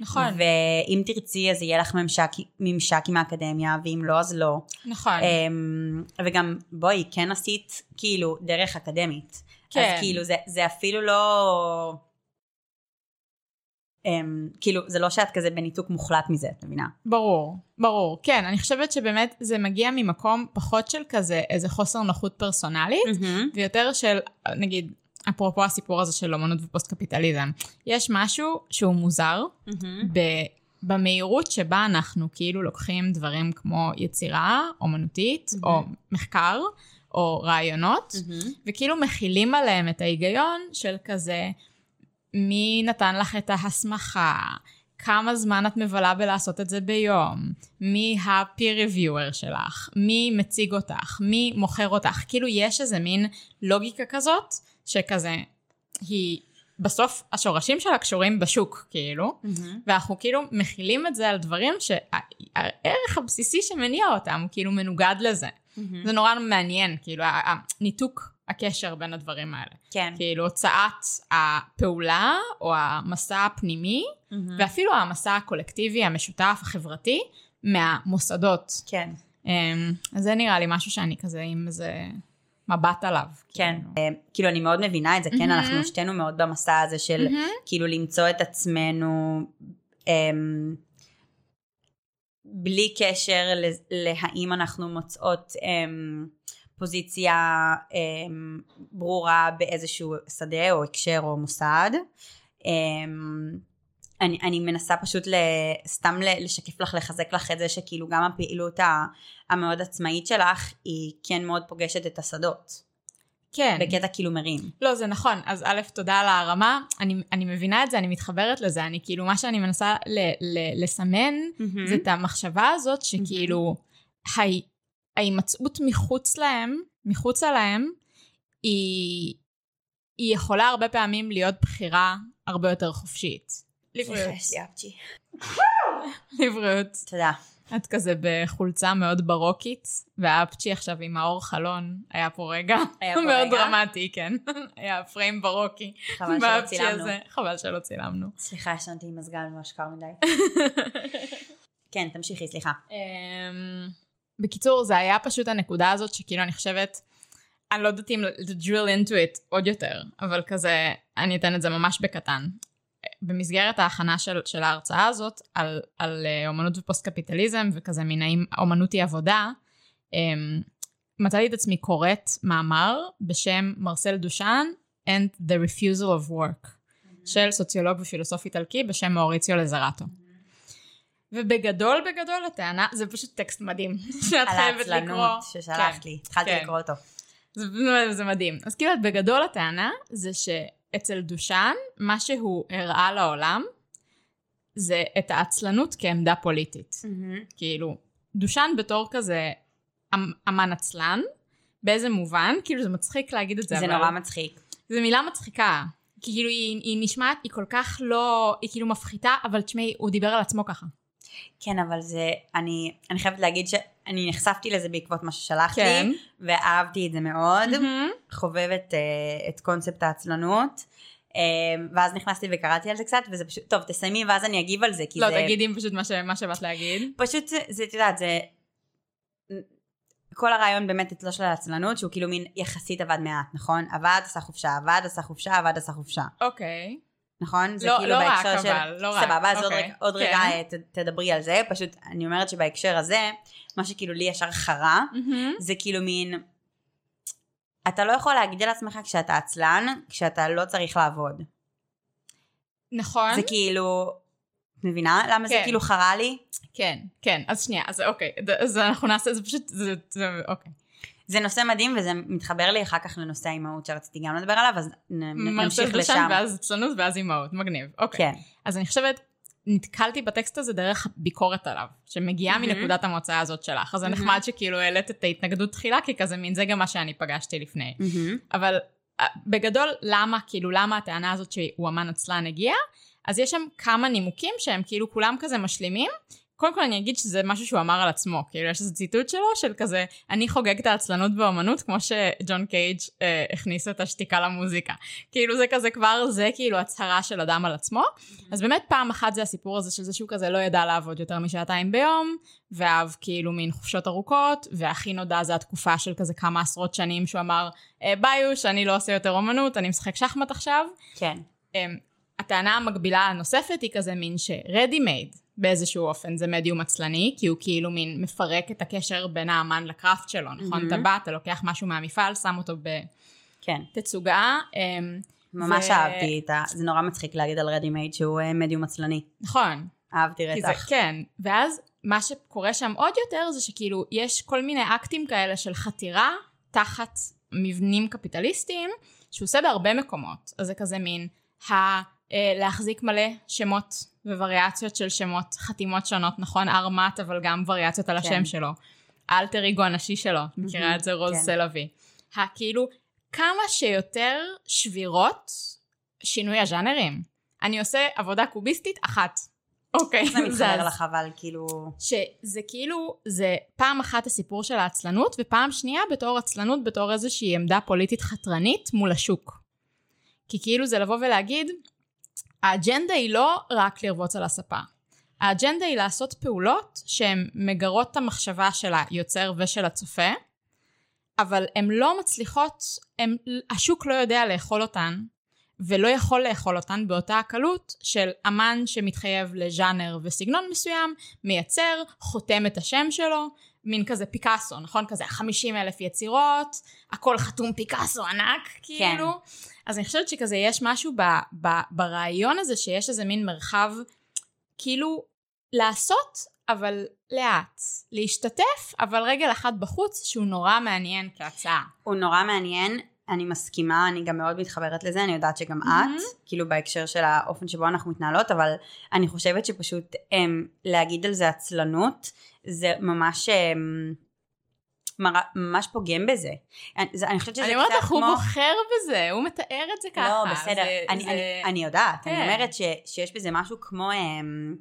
נכון, ואם תרצי אז יהיה לך ממשק, ממשק עם האקדמיה, ואם לא אז לא. נכון. אמ, וגם בואי כן עשית כאילו דרך אקדמית. כן. אז כאילו זה, זה אפילו לא... אמ, כאילו זה לא שאת כזה בניתוק מוחלט מזה, את מבינה? ברור, ברור. כן, אני חושבת שבאמת זה מגיע ממקום פחות של כזה איזה חוסר נוחות פרסונלית, ויותר של, נגיד, אפרופו הסיפור הזה של אומנות ופוסט קפיטליזם, יש משהו שהוא מוזר ב, במהירות שבה אנחנו כאילו לוקחים דברים כמו יצירה אומנותית, מהמם. או מחקר, או רעיונות, וכאילו מכילים עליהם את ההיגיון של כזה, מי נתן לך את ההסמכה, כמה זמן את מבלה בלעשות את זה ביום, מי ה-peer reviewer שלך, מי מציג אותך, מי מוכר אותך, כאילו יש איזה מין לוגיקה כזאת, שכזה, היא בסוף השורשים שלה קשורים בשוק, כאילו, ואנחנו כאילו מכילים את זה על דברים שהערך הבסיסי שמניע אותם, כאילו מנוגד לזה. זה נורא מעניין, כאילו, הניתוק הקשר בין הדברים האלה. כן. כאילו, הוצאת הפעולה, או המסע הפנימי, ואפילו המסע הקולקטיבי, המשותף, החברתי, מהמוסדות. כן. אמ, אז זה נראה לי משהו שאני כזה עם איזה מבט עליו. כן, כאילו. אה, כאילו אני מאוד מבינה את זה, כן, מהמם. אנחנו שתינו מאוד במסע הזה של מהמם. כאילו למצוא את עצמנו אמ, בלי קשר להאם אנחנו מוצאות אמ, פוזיציה אמ, ברורה באיזשהו שדה או הקשר או מוסד. אמ, אני, אני מנסה פשוט סתם לשקף לך, לחזק לך את זה שכאילו גם הפעילות המאוד עצמאית שלך היא כן מאוד פוגשת את השדות. כן. בקטע כאילו מרים. לא, זה נכון. אז א', תודה על ההרמה. אני, אני מבינה את זה, אני מתחברת לזה. אני כאילו, מה שאני מנסה ל, ל, לסמן, זה את המחשבה הזאת שכאילו, ההי- ההימצאות מחוץ להם, מחוצה להם, היא, היא יכולה הרבה פעמים להיות בחירה הרבה יותר חופשית. לבריאות. לבריאות. תודה. את כזה בחולצה מאוד ברוקית, והאפצ'י עכשיו עם האור חלון, היה פה רגע היה פה מאוד רגע? דרמטי, כן. היה פריים ברוקי. חבל שלא צילמנו. הזה. חבל שלא צילמנו. סליחה, ישנתי עם מזגן ממש קר מדי. כן, תמשיכי, סליחה. בקיצור, זה היה פשוט הנקודה הזאת שכאילו אני חושבת, אני לא יודעת אם to drill into it עוד יותר, אבל כזה, אני אתן את זה ממש בקטן. במסגרת ההכנה של, של ההרצאה הזאת על, על אה, אומנות ופוסט קפיטליזם וכזה מן האם אומנות היא עבודה, אמ, מצאתי את עצמי קוראת מאמר בשם מרסל דושן and the refusal of work של סוציולוג ופילוסוף איטלקי בשם מאוריציו לזרטו. ובגדול בגדול הטענה, זה פשוט טקסט מדהים, שאת על חייבת לקרוא. העצלנות ששלחת כן, לי. התחלתי כן. לקרוא אותו. זה, זה מדהים. אז כאילו בגדול הטענה זה שאצל דושן, מה שהוא הראה לעולם, זה את העצלנות כעמדה פוליטית. כאילו, דושן בתור כזה אמ- אמן עצלן, באיזה מובן? כאילו זה מצחיק להגיד את זה, זה אבל... נורא מצחיק. זו מילה מצחיקה. כי כאילו היא, היא נשמעת, היא כל כך לא, היא כאילו מפחיתה, אבל תשמעי, הוא דיבר על עצמו ככה. כן, אבל זה, אני, אני חייבת להגיד שאני נחשפתי לזה בעקבות מה ששלחת כן. לי, ואהבתי את זה מאוד. מהמם. חובבת אה, את קונספט העצלנות. אה, ואז נכנסתי וקראתי על זה קצת, וזה פשוט, טוב, תסיימי ואז אני אגיב על זה, כי לא, זה... תגידי פשוט מה, ש, מה שבאת להגיד. פשוט זה, את יודעת, זה... כל הרעיון באמת אצלו של העצלנות, שהוא כאילו מין יחסית עבד מעט, נכון? עבד, עשה חופשה, עבד, עשה חופשה, עבד, עשה חופשה. אוקיי. נכון? זה לא- כאילו לא בהקשר רק, של... אבל, לא רק, סבבה, אז עוד אוקיי, רגע, עוד כן. רגע אה, ת, תדברי על זה, פשוט אני אומרת שבהקשר הזה, מה שכאילו לי ישר חרה, מהמם. זה כאילו מין... אתה לא יכול להגיד על עצמך כשאתה עצלן, כשאתה לא צריך לעבוד. נכון. זה כאילו... את מבינה? למה זה כן. כאילו חרה לי? כן, כן. אז שנייה, אז אוקיי. אז אנחנו נעשה, זה פשוט, זה, זה, אוקיי. זה נושא מדהים וזה מתחבר לי אחר כך לנושא האימהות שרציתי גם לדבר עליו, אז נמשיך דושן, לשם. ואז עצלנות ואז אימהות, מגניב. אוקיי. כן. אז אני חושבת, נתקלתי בטקסט הזה דרך ביקורת עליו, שמגיעה מהמם. מנקודת המוצא הזאת שלך. אז זה מהמם. נחמד שכאילו העלית את ההתנגדות תחילה, כי כזה מין, זה גם מה שאני פגשתי לפני. מהמם. אבל אה, בגדול, למה, כאילו, למה הטענה הזאת שהוא אמן עצלן הגיעה? אז יש שם כמה נימוקים שהם כאילו כולם כזה משלימים. קודם כל אני אגיד שזה משהו שהוא אמר על עצמו, כאילו יש איזה ציטוט שלו של כזה, אני חוגג את העצלנות באמנות כמו שג'ון קייג' אה, הכניס את השתיקה למוזיקה. כאילו זה כזה כבר, זה כאילו הצהרה של אדם על עצמו. אז באמת פעם אחת זה הסיפור הזה של זה שהוא כזה לא ידע לעבוד יותר משעתיים ביום, ואהב כאילו מין חופשות ארוכות, והכי נודע זה התקופה של כזה כמה עשרות שנים שהוא אמר, "אה, ביוש, אני לא עושה יותר אומנות, אני משחק שחמט עכשיו. כן. אמ, הטענה המקבילה הנוספת היא כזה מין ש-ready made באיזשהו אופן זה מדיום עצלני, כי הוא כאילו מין מפרק את הקשר בין האמן לקראפט שלו, נכון? מהמם. אתה בא, אתה לוקח משהו מהמפעל, שם אותו כן. בתצוגה, אמ, ממש ו- אהבתי את ה... זה נורא מצחיק להגיד על רדי מייד שהוא אה, מדיום עצלני. נכון, אהבתי כי זה, רצח. כן, ואז מה שקורה שם עוד יותר זה שכאילו יש כל מיני אקטים כאלה של חתירה תחת מבנים קפיטליסטיים שהוא עושה בהרבה מקומות, אז זה כזה מין להחזיק מלא שמות ווריאציות של שמות, חתימות שונות, נכון? ארמט, אבל גם וריאציות על כן. השם שלו. האלטר אגו הנשי שלו, מכירה את זה רוז כן. סלווי. הכאילו, כמה שיותר שבירות שינוי הז'אנרים. אני עושה עבודה קוביסטית אחת. אוקיי, זה מתחבר לך אבל כאילו... שזה כאילו, זה פעם אחת הסיפור של העצלנות, ופעם שנייה בתור עצלנות, בתור איזושהי עמדה פוליטית חתרנית מול השוק. כי כאילו זה לבוא ולהגיד, האג'נדה היא לא רק לרבוץ על הספה. האג'נדה היא לעשות פעולות שהן מגרות את המחשבה של היוצר ושל הצופה, אבל הן לא מצליחות, הם, השוק לא יודע לאכול אותן, ולא יכול לאכול אותן באותה הקלות של אמן שמתחייב לז'אנר וסגנון מסוים, מייצר, חותם את השם שלו, מין כזה פיקאסו, נכון? כזה 50 אלף יצירות, הכל חתום פיקאסו ענק, כאילו. אז אני חושבת שכזה יש משהו ב, ב, ברעיון הזה שיש איזה מין מרחב, כאילו לעשות, אבל לאט. להשתתף, אבל רגל אחת בחוץ, שהוא נורא מעניין כהצעה. הוא נורא מעניין, אני מסכימה, אני גם מאוד מתחברת לזה, אני יודעת שגם. את, כאילו בהקשר של האופן שבו אנחנו מתנהלות, אבל אני חושבת שפשוט הם, להגיד על זה עצלנות, זה ממש... הם, מר- ממש פוגם בזה. אני, זה, אני חושבת שזה אני קצת אומרת לך, כמו... הוא בוחר בזה, הוא מתאר את זה ככה. לא, בסדר, זה- אני, זה- אני, אני יודעת, אני כן. אומרת ש, שיש בזה משהו כמו... הם,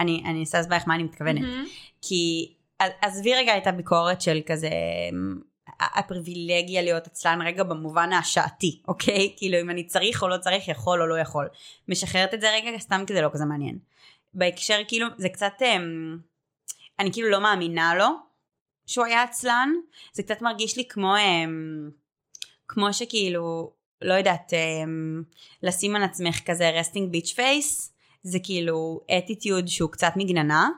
אני, אני אנסה להסביר לך מה אני מתכוונת. מהמם. כי עזבי רגע את הביקורת של כזה אמ, הפריבילגיה להיות עצלן רגע במובן השעתי, אוקיי? כאילו אם אני צריך או לא צריך, יכול או לא יכול. משחררת את זה רגע סתם כי זה לא כזה מעניין. בהקשר כאילו זה קצת, אמ, אני כאילו לא מאמינה לו שהוא היה עצלן, זה קצת מרגיש לי כמו, אמ, כמו שכאילו, לא יודעת, אמ, לשים על עצמך כזה resting bitch face, זה כאילו אטיטיוד שהוא קצת מגננה.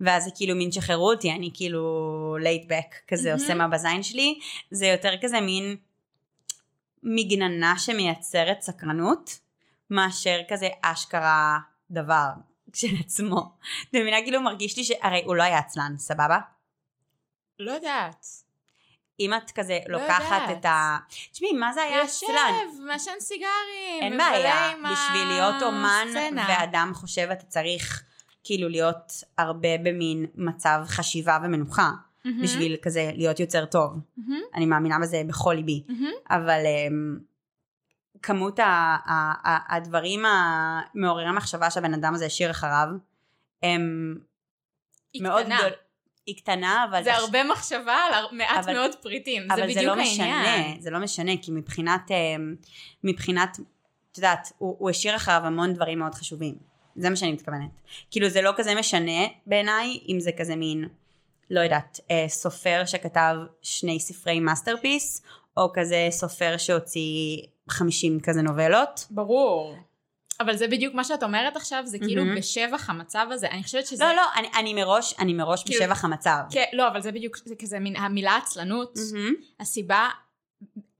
ואז זה כאילו מין שחררו אותי, אני כאילו laid back כזה מהמם. עושה מה בזין שלי, זה יותר כזה מין מגננה שמייצרת סקרנות, מאשר כזה אשכרה דבר של עצמו. את מבינה כאילו מרגיש לי שהרי הוא לא היה עצלן, סבבה? לא יודעת. אם את כזה לא לוקחת יודעת. את ה... תשמעי, מה זה היה עצלן? יושב, מעשן סיגרים. אין מבלה בעיה, עם בשביל להיות אומן הסצנה. ואדם חושב אתה צריך כאילו להיות הרבה במין מצב חשיבה ומנוחה, מהמם, בשביל כזה להיות יוצר טוב. מהמם, אני מאמינה בזה בכל ליבי. מהמם. אבל um, כמות ה- ה- ה- הדברים המעוררי המחשבה שהבן אדם הזה השאיר אחריו, הם היא מאוד קטנה. גדול... היא קטנה, אבל... זה הרבה מחשבה על מעט אבל- מאוד פריטים. זה אבל זה בדיוק לא העניין. משנה, זה לא משנה, כי מבחינת, אמ, מבחינת, את יודעת, הוא, הוא השאיר אחריו המון דברים מאוד חשובים. זה מה שאני מתכוונת. כאילו זה לא כזה משנה בעיניי, אם זה כזה מין, לא יודעת, אה, סופר שכתב שני ספרי masterpiece, או כזה סופר שהוציא 50 כזה נובלות. ברור. אבל זה בדיוק מה שאת אומרת עכשיו, זה כאילו מהמם. בשבח המצב הזה. אני חושבת שזה... לא, לא, אני, אני מראש, אני מראש כאילו- בשבח המצב. כן, לא, אבל זה בדיוק, זה כזה מין, המילה עצלנות, מהמם. הסיבה,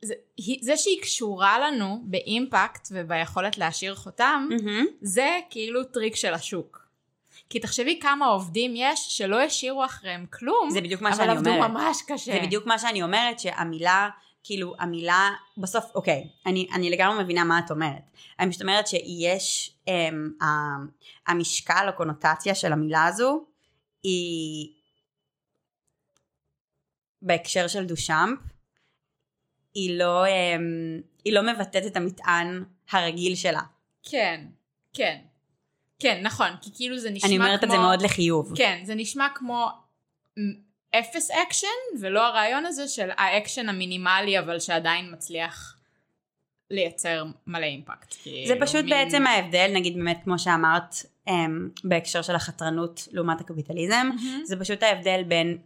זה, זה שהיא קשורה לנו ב impact וביכולת להשאיר חותם, מהמם. זה כאילו טריק של השוק. כי תחשבי כמה עובדים יש שלא השאירו אחריהם כלום, זה בדיוק מה אבל שאני עבדו אומרת. ממש קשה. זה בדיוק מה שאני אומרת, שהמילה, כאילו, המילה, בסוף, אוקיי, אני, אני לגמרי מבינה מה את אומרת. אני פשוט אומרת שיש, אמ, המשקל, הקונוטציה של המילה הזו, היא, בהקשר של דושאמפ, היא לא, אמ, היא לא מבטאת את המטען הרגיל שלה. כן, כן. כן, נכון, כי כאילו זה נשמע אני כמו... אומרת את זה מאוד לחיוב. כן, זה נשמע כמו אפס אקשן, ולא הרעיון הזה של האקשן המינימלי, אבל שעדיין מצליח לייצר מלא impact. זה כאילו, פשוט מין- בעצם ההבדל, נגיד באמת כמו שאמרת, אמ, בהקשר של החתרנות לעומת הקפיטליזם, מהמם. זה פשוט ההבדל בין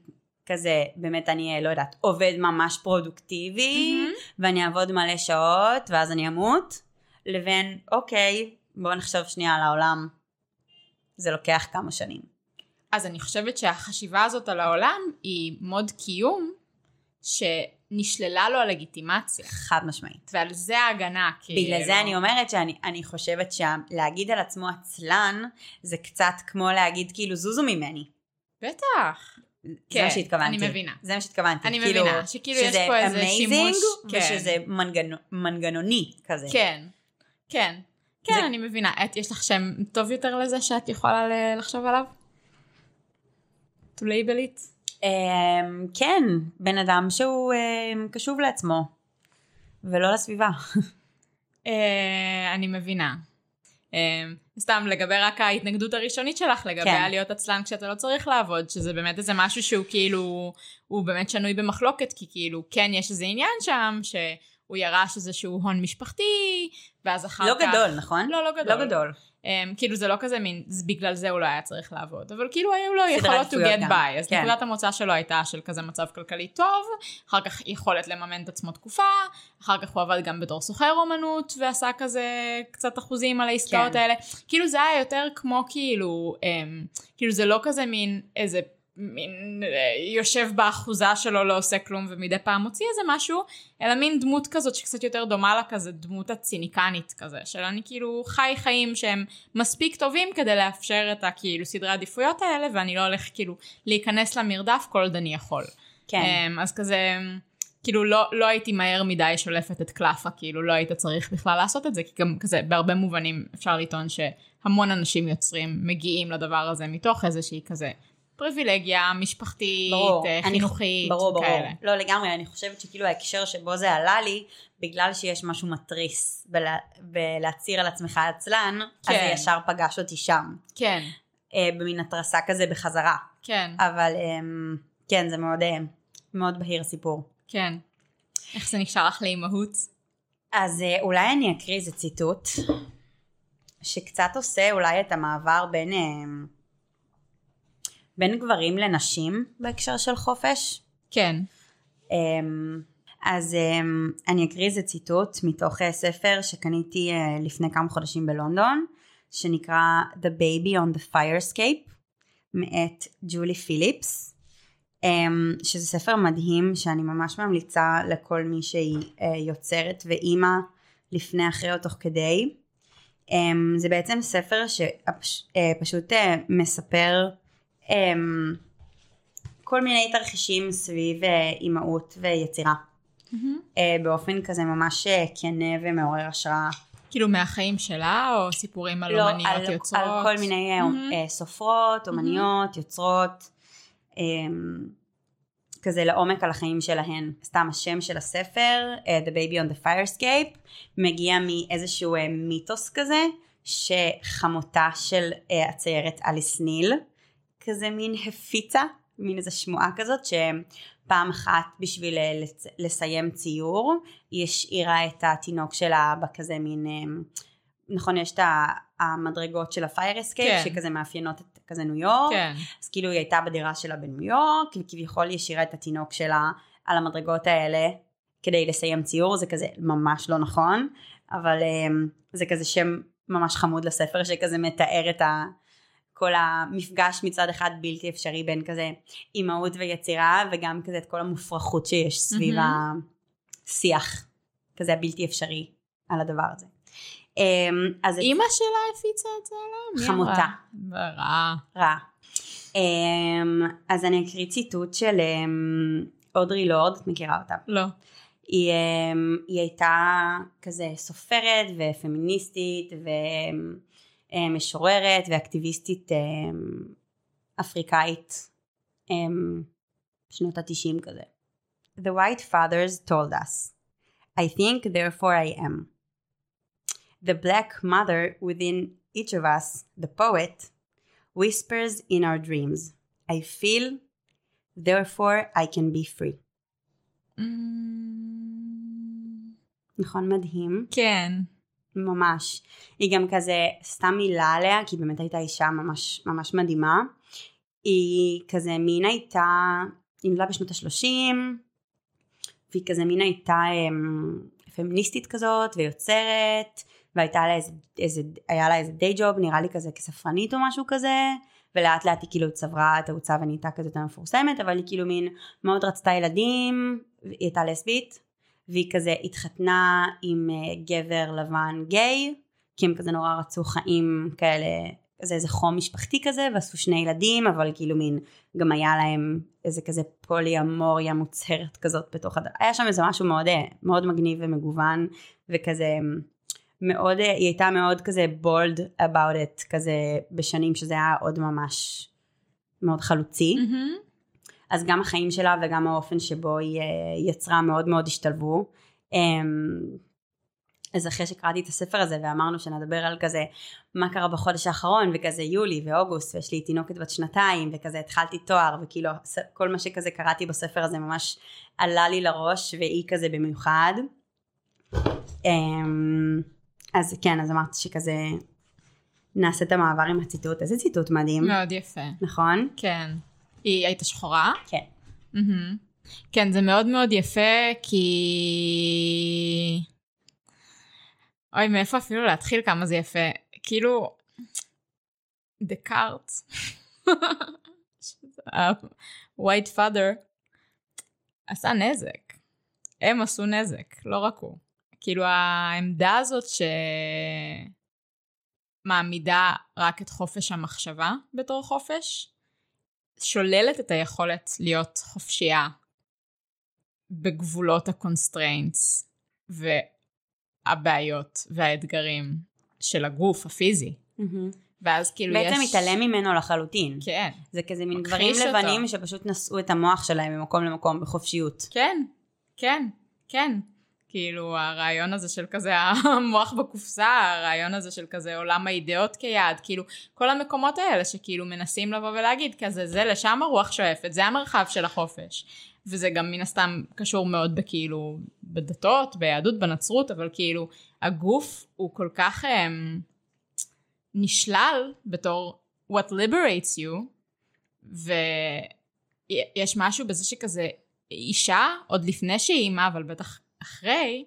כזה, באמת אני אה, לא יודעת, עובד ממש פרודוקטיבי, מהמם. ואני אעבוד מלא שעות, ואז אני אמות, לבין, אוקיי, בואו נחשוב שנייה על העולם, זה לוקח כמה שנים. אז אני חושבת שהחשיבה הזאת על העולם היא מוד קיום שנשללה לו הלגיטימציה. חד משמעית. ועל זה ההגנה, כאילו. בגלל זה אני אומרת שאני אני חושבת שלהגיד על עצמו עצלן, זה קצת כמו להגיד כאילו זוזו ממני. בטח. זה כן, מה שהתכוונתי. אני מבינה. זה מה שהתכוונתי. אני כאילו, מבינה, שכאילו יש פה איזה amazing, שימוש. כן. ושזה מנגנ... מנגנוני כזה. כן, כן. כן, זה- אני מבינה. את, יש לך שם טוב יותר לזה שאת יכולה ל- לחשוב עליו? to label it? אמ, כן, בן אדם שהוא אמ, קשוב לעצמו, ולא לסביבה. אה, אני מבינה. אה, סתם לגבי רק ההתנגדות הראשונית שלך לגבי כן. להיות עצלן כשאתה לא צריך לעבוד, שזה באמת איזה משהו שהוא כאילו, הוא באמת שנוי במחלוקת, כי כאילו כן יש איזה עניין שם, שהוא ירש איזשהו הון משפחתי, ואז אחר לא כך... גדול, נכון? לא, לא גדול. לא גדול. Um, כאילו זה לא כזה מין, בגלל זה הוא לא היה צריך לעבוד, אבל כאילו היו לו יכולות to get גם. by, אז כן. נקודת המוצא שלו הייתה של כזה מצב כלכלי טוב, אחר כך יכולת לממן את עצמו תקופה, אחר כך הוא עבד גם בתור סוחר אומנות ועשה כזה קצת אחוזים על העסקאות כן. האלה, כאילו זה היה יותר כמו כאילו, um, כאילו זה לא כזה מין איזה מין אה, יושב באחוזה שלו לא עושה כלום ומדי פעם מוציא איזה משהו אלא מין דמות כזאת שקצת יותר דומה לה כזה דמות הציניקנית כזה של אני כאילו חי חיים שהם מספיק טובים כדי לאפשר את הכאילו סדרי העדיפויות האלה ואני לא הולך כאילו להיכנס למרדף כל עוד אני יכול. כן. אמ, אז כזה כאילו לא, לא הייתי מהר מדי שולפת את קלאפה כאילו לא היית צריך בכלל לעשות את זה כי גם כזה בהרבה מובנים אפשר לטעון שהמון אנשים יוצרים מגיעים לדבר הזה מתוך איזושהי כזה פריבילגיה משפחתית, ברור, אה, אני- חינוכית, ברור, ברור. כאלה. לא לגמרי, אני חושבת שכאילו ההקשר שבו זה עלה לי, בגלל שיש משהו מתריס בלה, בלהצהיר על עצמך עצלן, אז כן. זה ישר פגש אותי שם. כן, אה, במין התרסה כזה בחזרה. כן, אבל אה, כן, זה מאוד, אה, מאוד בהיר הסיפור. כן. איך זה נקשר לך לאימהות? אז אה, אולי אני אקריא איזה ציטוט, שקצת עושה אולי את המעבר בין, אה, בין גברים לנשים בהקשר של חופש. כן. אמ, אז אמ, אני אקריא איזה ציטוט מתוך אה, ספר שקניתי אה, לפני כמה חודשים בלונדון, שנקרא The Baby on the Firescape, מאת ג'ולי פיליפס, אמ, שזה ספר מדהים שאני ממש ממליצה לכל מי שהיא אה, יוצרת ואימא לפני, אחרי או תוך כדי. זה בעצם ספר שפשוט מספר כל מיני תרחישים סביב אה, אימהות ויצירה. אה, באופן כזה ממש אה, כנה ומעורר השראה. כאילו מהחיים שלה, או סיפורים על לא, אומניות על, יוצרות? על כל מיני. אה, סופרות, אומניות, יוצרות, אה, כזה לעומק על החיים שלהן. סתם השם של הספר, אה, The Baby on the Firescape, מגיע מאיזשהו מיתוס כזה, שחמותה של אה, הציירת אליס ניל, כזה מין הפיצה, מין איזו שמועה כזאת, שפעם אחת בשביל אה, לסיים ציור, היא השאירה את התינוק שלה בכזה מין... אה, נכון, יש את המדרגות של ה fire escape, כן. שכזה מאפיינות את כזה ניו יורק, כן, אז כאילו היא הייתה בדירה שלה בניו יורק, וכביכול היא השאירה את התינוק שלה על המדרגות האלה כדי לסיים ציור, זה כזה ממש לא נכון, אבל um, זה כזה שם ממש חמוד לספר שכזה מתאר את ה... כל המפגש מצד אחד בלתי אפשרי בין כזה אימהות ויצירה וגם כזה את כל המופרכות שיש סביב מהמם. השיח כזה הבלתי אפשרי על הדבר הזה. Um, אז אימא שלה הפיצה את זה עליה? מי חמותה. רע. רע. Um, אז אני אקריא ציטוט של um, אודרי לורד, את מכירה אותה. לא. היא, היא הייתה כזה סופרת ופמיניסטית ומשוררת ואקטיביסטית um, אפריקאית um, בשנות התשעים כזה. The white fathers told us, I think therefore I am. The black mother within each of us, the poet, whispers in our dreams, I feel, therefore I can be free. Mm, נכון מדהים? כן. ממש. היא גם כזה, סתם מילה עליה, כי באמת הייתה אישה ממש ממש מדהימה. היא כזה מין הייתה, היא נולדה בשנות השלושים, והיא כזה מין הייתה אמ, פמיניסטית כזאת ויוצרת, והייתה לה איזה, איזה, היה לה איזה דיי ג'וב, נראה לי כזה כספרנית או משהו כזה, ולאט לאט היא כאילו צברה תאוצה ונהייתה יותר מפורסמת, אבל היא כאילו מין מאוד רצתה ילדים, היא הייתה לסבית, והיא כזה התחתנה עם אה, גבר לבן גיי, כי הם כזה נורא רצו חיים כאלה, כזה איזה חום משפחתי כזה, ועשו שני ילדים, אבל כאילו מין, גם היה להם איזה כזה פולי אמוריה מוצהרת כזאת בתוך הד... היה שם איזה משהו מאוד, אה, מאוד מגניב ומגוון, וכזה מאוד, אה, היא הייתה מאוד כזה bold about it, כזה בשנים שזה היה עוד ממש מאוד חלוצי. מהמם. אז גם החיים שלה וגם האופן שבו היא אה, יצרה מאוד מאוד השתלבו. אמ, אז אחרי שקראתי את הספר הזה ואמרנו שנדבר על כזה מה קרה בחודש האחרון וכזה יולי ואוגוסט ויש לי תינוקת בת שנתיים וכזה התחלתי תואר וכאילו כל מה שכזה קראתי בספר הזה ממש עלה לי לראש והיא כזה במיוחד. אמ, אז כן אז אמרתי שכזה נעשה את המעבר עם הציטוט איזה ציטוט מדהים מאוד יפה. נכון? כן. היא הייתה שחורה? כן. מהמם. כן, זה מאוד מאוד יפה, כי... אוי, מאיפה אפילו להתחיל כמה זה יפה. כאילו, דקארט, ה-white father, עשה נזק. הם עשו נזק, לא רק הוא. כאילו העמדה הזאת שמעמידה רק את חופש המחשבה בתור חופש, שוללת את היכולת להיות חופשייה בגבולות ה constraints והבעיות והאתגרים של הגוף הפיזי. ואז כאילו בעצם יש... מתעלם ממנו לחלוטין. כן, זה כזה מין גברים אותו. לבנים שפשוט נשאו את המוח שלהם ממקום למקום בחופשיות. כן, כן, כן. כאילו הרעיון הזה של כזה המוח בקופסה, הרעיון הזה של כזה עולם האידאות כיעד, כאילו כל המקומות האלה שכאילו מנסים לבוא ולהגיד כזה זה לשם הרוח שואפת, זה המרחב של החופש. וזה גם מן הסתם קשור מאוד בכאילו בדתות, ביהדות, בנצרות, אבל כאילו הגוף הוא כל כך um, נשלל בתור what liberates you, ויש משהו בזה שכזה אישה, עוד לפני שהיא אימה, אבל בטח אחרי,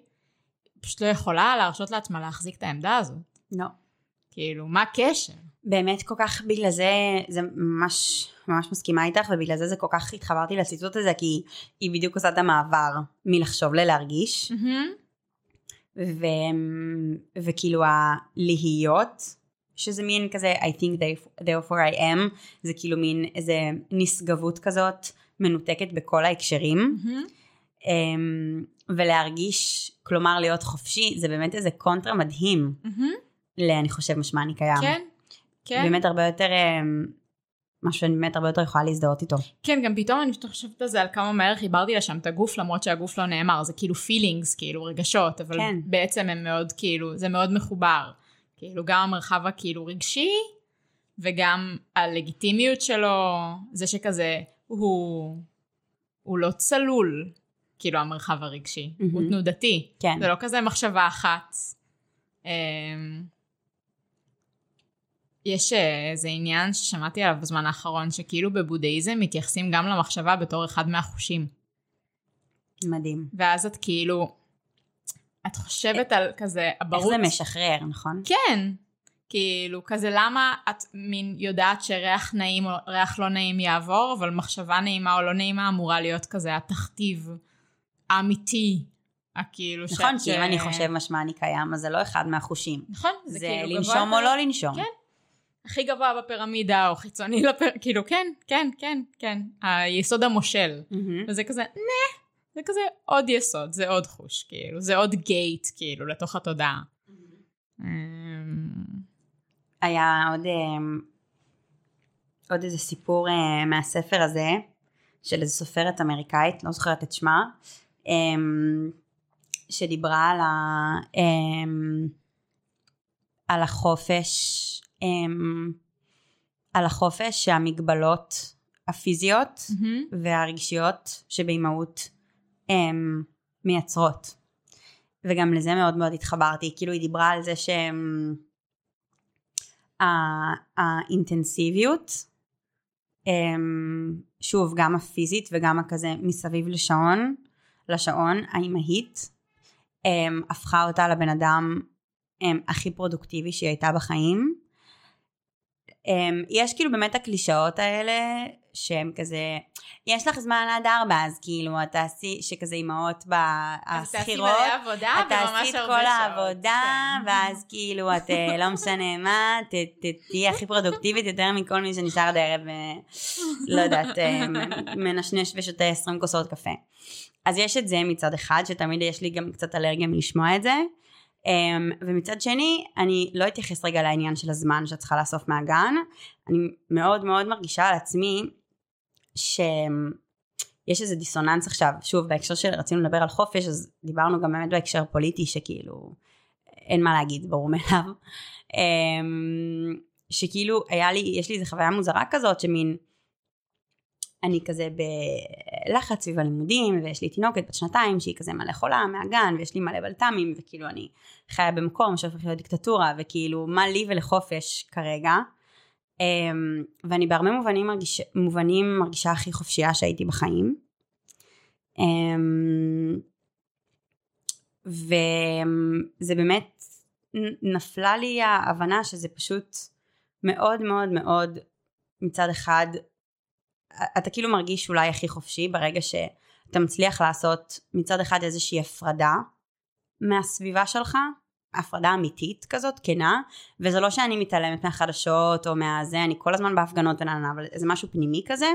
פשוט לא יכולה להרשות לעצמה להחזיק את העמדה הזאת. לא. כאילו, מה הקשר? באמת כל כך בגלל זה, זה ממש, ממש מסכימה איתך, ובגלל זה זה כל כך התחברתי לציטוט הזה, כי היא בדיוק עושה את המעבר מלחשוב ללהרגיש, ו, וכאילו הלהיות, שזה מין כזה I think they- therefore I am, זה כאילו מין איזה נשגבות כזאת, מנותקת בכל ההקשרים. אמ, ולהרגיש, כלומר להיות חופשי, זה באמת איזה קונטרה מדהים, אני חושב משמע אני קיים. כן, כן. באמת הרבה יותר, אמ, משהו שאני באמת הרבה יותר יכולה להזדהות איתו. כן, גם פתאום אני פשוט חושבת על זה, על כמה מהר חיברתי לשם את הגוף, למרות שהגוף לא נאמר, זה כאילו פילינגס, כאילו רגשות, אבל כן. בעצם הם מאוד כאילו, זה מאוד מחובר. כאילו גם המרחב הכאילו רגשי, וגם הלגיטימיות שלו, זה שכזה, הוא, הוא לא צלול, כאילו המרחב הרגשי, הוא מהמם. תנודתי. כן. זה לא כזה מחשבה אחת. אמ, יש אה, איזה עניין ששמעתי עליו בזמן האחרון, שכאילו בבודהיזם מתייחסים גם למחשבה בתור אחד מהחושים. מדהים. ואז את כאילו, את חושבת על כזה איך אבהות. זה משחרר, נכון? כן. כאילו, כזה למה את מין יודעת שריח נעים או ריח לא נעים יעבור, אבל מחשבה נעימה או לא נעימה אמורה להיות כזה התכתיב האמיתי. הכאילו ש... נכון, כי אם אני חושב משמע אני קיים, אז זה לא אחד מהחושים. נכון, זה, זה, כאילו לנשום גבוה או לא לנשום. כן. הכי גבוה בפירמידה או חיצוני לפר... כאילו כן, כן, כן, כן. היסוד המושל. מהמם. וזה כזה, נה, זה כזה עוד יסוד, זה עוד חוש, כאילו, זה עוד גייט, כאילו, לתוך התודעה. אמ, היה עוד, אמ, עוד איזה סיפור אה, מהספר הזה, של איזה סופרת אמריקאית, לא זוכרת את שמה, שדיברה על, ה, אמ, על החופש, אמ, על החופש שהמגבלות הפיזיות מהמם. והרגשיות שבאימהות הם מייצרות. וגם לזה מאוד מאוד התחברתי, כאילו היא דיברה על זה שהם ה- האינטנסיביות, אמ, שוב גם הפיזית וגם הכזה מסביב לשעון, לשעון האימהית, אמ, הפכה אותה לבן אדם אמ, הכי פרודוקטיבי שהיא הייתה בחיים. אמ, יש כאילו באמת הקלישאות האלה שהם כזה, יש לך זמן עד ארבע, אז כאילו את תעשי, שכזה אימהות בשכירות, את תעשי את כל. העבודה, כן. ואז כאילו את אה, לא משנה מה, תהיי הכי פרודוקטיבית יותר מכל מי שנשאר עד הערב, אה, לא יודעת, אה, מנשנש ושותה 20 כוסות קפה. אז יש את זה מצד אחד, שתמיד יש לי גם קצת אלרגיה מלשמוע את זה. Um, ומצד שני, אני לא אתייחס רגע לעניין של הזמן שאת צריכה לאסוף מהגן. אני מאוד מאוד מרגישה על עצמי שיש איזה דיסוננס עכשיו, שוב בהקשר של רצינו לדבר על חופש, אז דיברנו גם באמת בהקשר פוליטי שכאילו אין מה להגיד, ברור מאליו. אמ, שכאילו היה לי, יש לי איזו חוויה מוזרה כזאת שמין, אני כזה בלחץ סביב הלימודים ויש לי תינוקת בת שנתיים שהיא כזה מלא חולה מהגן ויש לי מלא בלת"מים וכאילו אני חיה במקום שהופך להיות דיקטטורה וכאילו מה לי ולחופש כרגע? אמ, ואני בהרבה מובנים, מרגיש, מובנים מרגישה הכי חופשייה שהייתי בחיים. אמ, וזה באמת נפלה לי ההבנה שזה פשוט מאוד מאוד מאוד מצד אחד אתה כאילו מרגיש אולי הכי חופשי ברגע שאתה מצליח לעשות מצד אחד איזושהי הפרדה מהסביבה שלך הפרדה אמיתית כזאת, כנה, וזה לא שאני מתעלמת מהחדשות או מהזה, אני כל הזמן בהפגנות ונענה, אבל זה משהו פנימי כזה,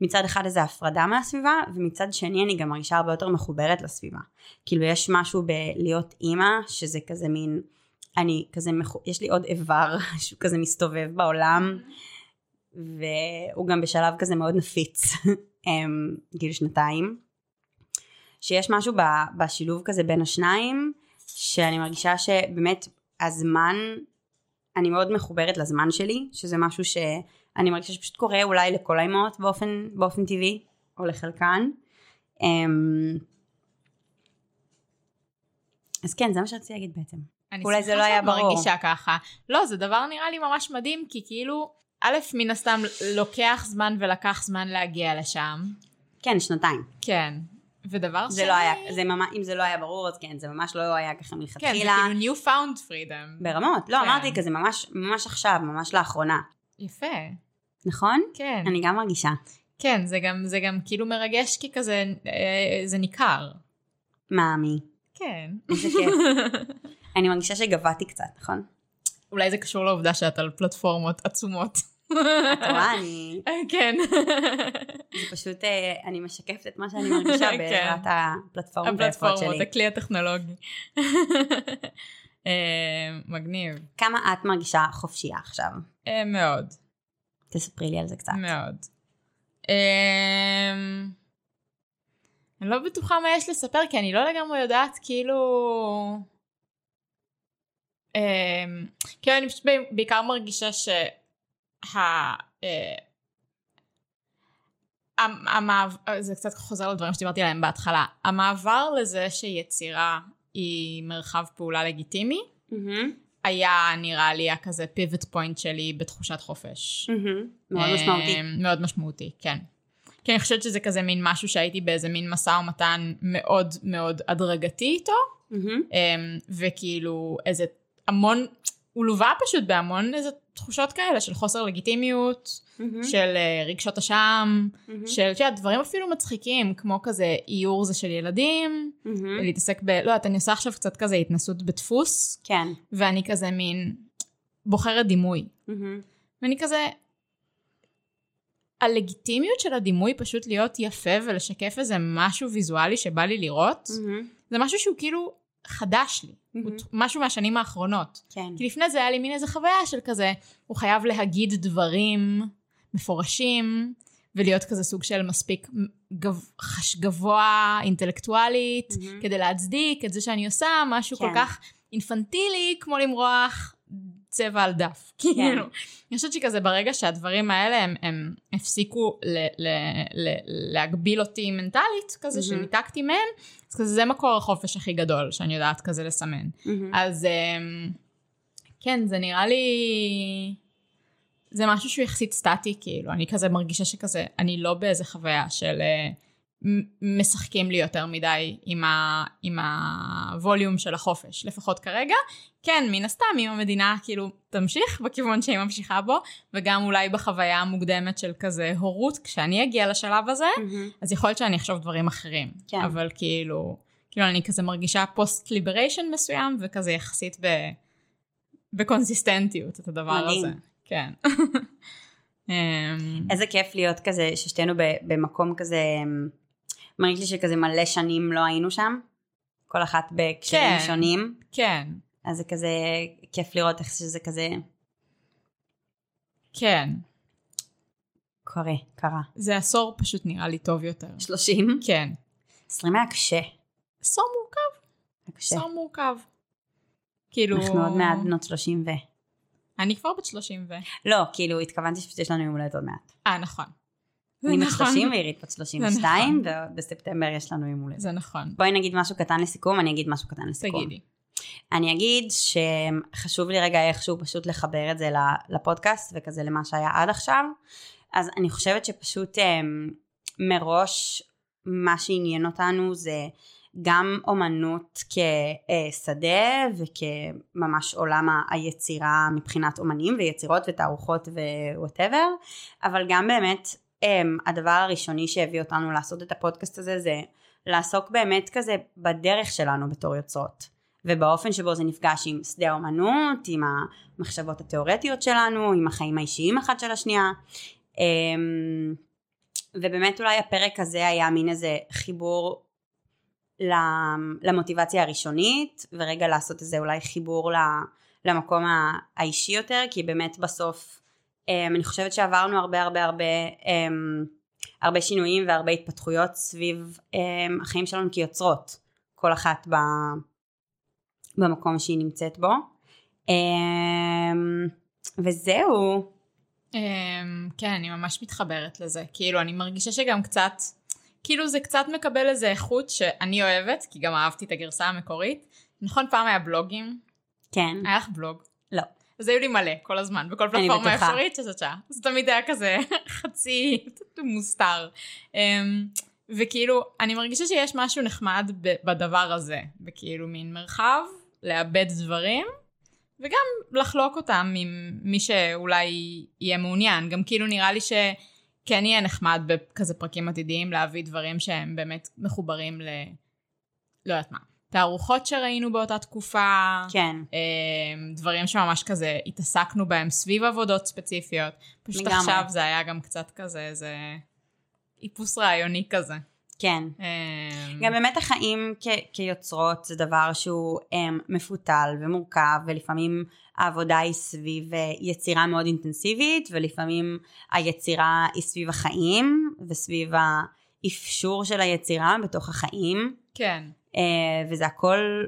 מצד אחד איזה הפרדה מהסביבה, ומצד שני אני גם מרגישה הרבה יותר מחוברת לסביבה. כאילו יש משהו בלהיות אימא, שזה כזה מין, אני כזה, יש לי עוד איבר שהוא כזה מסתובב בעולם, והוא גם בשלב כזה מאוד נפיץ, כאילו שנתיים. שיש משהו בשילוב כזה בין השניים, שאני מרגישה שבאמת הזמן, אני מאוד מחוברת לזמן שלי, שזה משהו שאני מרגישה שפשוט קורה אולי לכל האימהות באופן, באופן טבעי, או לחלקן. אמ, אז כן, זה מה שרציתי להגיד בעצם. אולי זה לא היה ברור. אני שמחה שאת מרגישה ככה. לא, זה דבר נראה לי ממש מדהים, כי כאילו, א', מן הסתם לוקח זמן ולקח זמן להגיע לשם. כן, שנתיים. כן. ודבר זה שני... לא היה, זה ממש, אם זה לא היה ברור, אז כן, זה ממש לא היה ככה מלכתחילה. כן, זה כאילו new found freedom. ברמות, לא, כן. אמרתי כזה ממש, ממש עכשיו, ממש לאחרונה. יפה. נכון? כן. אני גם מרגישה. כן, זה גם, זה גם כאילו מרגש כי כזה, אה, זה ניכר. מאמי. כן. איזה כיף. אני מרגישה שגבהתי קצת, נכון? אולי זה קשור לעובדה שאת על פלטפורמות עצומות. את רואה, אני... כן. זה פשוט, אה, אני משקפת את מה שאני מרגישה כן. בעזרת הפלטפורמות שלי. הפלטפורמות, הכלי הטכנולוגי. אה, מגניב. כמה את מרגישה חופשייה עכשיו? אה, מאוד. תספרי לי על זה קצת. מאוד. אני לא בטוחה מה יש לספר, כי אני לא לגמרי יודעת, כאילו... כאילו, אני פשוט בעיקר מרגישה ש... ה... אה, המעבר, זה קצת חוזר לדברים שדיברתי עליהם בהתחלה, המעבר לזה שיצירה היא מרחב פעולה לגיטימי, mm-hmm. היה נראה לי הכזה פיבוט פוינט שלי בתחושת חופש. Mm-hmm. מאוד משמעותי. אה, מאוד משמעותי, כן. כי אני חושבת שזה כזה מין משהו שהייתי באיזה מין משא ומתן מאוד מאוד הדרגתי איתו, mm-hmm. וכאילו איזה המון, הוא לווה פשוט בהמון איזה תחושות כאלה של חוסר לגיטימיות, mm-hmm. של uh, רגשות אשם, mm-hmm. של, את יודעת, דברים אפילו מצחיקים, כמו כזה איור זה של ילדים, mm-hmm. להתעסק ב... לא יודעת, אני עושה עכשיו קצת כזה התנסות בדפוס, כן. ואני כזה מין בוחרת דימוי. Mm-hmm. ואני כזה, הלגיטימיות של הדימוי פשוט להיות יפה ולשקף איזה משהו ויזואלי שבא לי לראות, mm-hmm. זה משהו שהוא כאילו חדש לי. Mm-hmm. משהו מהשנים האחרונות. כן. כי לפני זה היה לי מין איזה חוויה של כזה, הוא חייב להגיד דברים מפורשים, ולהיות כזה סוג של מספיק גב, חש גבוה אינטלקטואלית, mm-hmm. כדי להצדיק את זה שאני עושה משהו כן. כל כך אינפנטילי, כמו למרוח צבע על דף. כן. כאילו, אני חושבת שכזה ברגע שהדברים האלה הם, הם הפסיקו ל, ל, ל, להגביל אותי מנטלית, כזה mm-hmm. שניתקתי מהם, אז כזה זה מקור החופש הכי גדול שאני יודעת כזה לסמן. Mm-hmm. אז אמ, כן, זה נראה לי... זה משהו שהוא יחסית סטטי, כאילו, אני כזה מרגישה שכזה, אני לא באיזה חוויה של... Uh, משחקים לי יותר מדי עם, ה, עם הווליום של החופש, לפחות כרגע. כן, מן הסתם, אם המדינה כאילו תמשיך בכיוון שהיא ממשיכה בו, וגם אולי בחוויה המוקדמת של כזה הורות, כשאני אגיע לשלב הזה, mm-hmm. אז יכול להיות שאני אחשוב דברים אחרים. כן. אבל כאילו, כאילו אני כזה מרגישה פוסט ליבריישן מסוים, וכזה יחסית ב, בקונסיסטנטיות את הדבר מדהים. הזה. כן. אמ, איזה כיף להיות כזה, ששתינו במקום כזה... מרגיש לי שכזה מלא שנים לא היינו שם, כל אחת בהקשרים כן, שונים. כן. אז זה כזה כיף לראות איך שזה כזה... כן. קורה, קרה. זה עשור פשוט נראה לי טוב יותר. שלושים? כן. עשרים היה קשה. עשור מורכב. קשה. עשור מורכב. כאילו... אנחנו עוד מעט בנות 30 ו... אני כבר בת 30 ו... לא, כאילו התכוונתי שיש לנו יום הולדת עוד מעט. אה, נכון. אני בת נכון. 30 ועירית בת 32, נכון. ובספטמבר יש לנו יום הולדת. זה נכון. בואי נגיד משהו קטן לסיכום, אני אגיד משהו קטן לסיכום. תגידי. אני אגיד שחשוב לי רגע איכשהו פשוט לחבר את זה לפודקאסט וכזה למה שהיה עד עכשיו. אז אני חושבת שפשוט אמ, מראש מה שעניין אותנו זה גם אומנות כשדה וכממש עולם היצירה מבחינת אומנים ויצירות ותערוכות ו whatever, אבל גם באמת אמ, הדבר הראשוני שהביא אותנו לעשות את הפודקאסט הזה זה לעסוק באמת כזה בדרך שלנו בתור יוצרות. ובאופן שבו זה נפגש עם שדה האומנות, עם המחשבות התיאורטיות שלנו, עם החיים האישיים אחת של השנייה. אמ, ובאמת אולי הפרק הזה היה מין איזה חיבור למוטיבציה הראשונית, ורגע לעשות איזה אולי חיבור למקום האישי יותר, כי באמת בסוף אמ, אני חושבת שעברנו הרבה הרבה הרבה אמ, הרבה שינויים והרבה התפתחויות סביב אמ, החיים שלנו כיוצרות, כל אחת ב... במקום שהיא נמצאת בו. אמ, וזהו. אמ, כן, אני ממש מתחברת לזה. כאילו, אני מרגישה שגם קצת, כאילו זה קצת מקבל איזה איכות שאני אוהבת, כי גם אהבתי את הגרסה המקורית. נכון, פעם היה בלוגים? כן. היה לך בלוג? אז היו לי מלא, כל הזמן, בכל פלטפורמה. אפשרית שעה. זה תמיד היה כזה חצי מוסתר. אמ, וכאילו, אני מרגישה שיש משהו נחמד בדבר הזה, בכאילו מין מרחב, לאבד דברים, וגם לחלוק אותם עם מי שאולי יהיה מעוניין. גם כאילו נראה לי שכן יהיה נחמד בכזה פרקים עתידיים להביא דברים שהם באמת מחוברים ל... לא יודעת מה. תערוכות שראינו באותה תקופה, כן. אמ, דברים שממש כזה התעסקנו בהם סביב עבודות ספציפיות. פשוט לגמרי. עכשיו זה היה גם קצת כזה איזה איפוס רעיוני כזה. כן. אמ, גם באמת החיים כ- כיוצרות זה דבר שהוא um, מפותל ומורכב ולפעמים העבודה היא סביב uh, יצירה מאוד אינטנסיבית ולפעמים היצירה היא סביב החיים וסביב האפשור של היצירה בתוך החיים כן, וזה הכל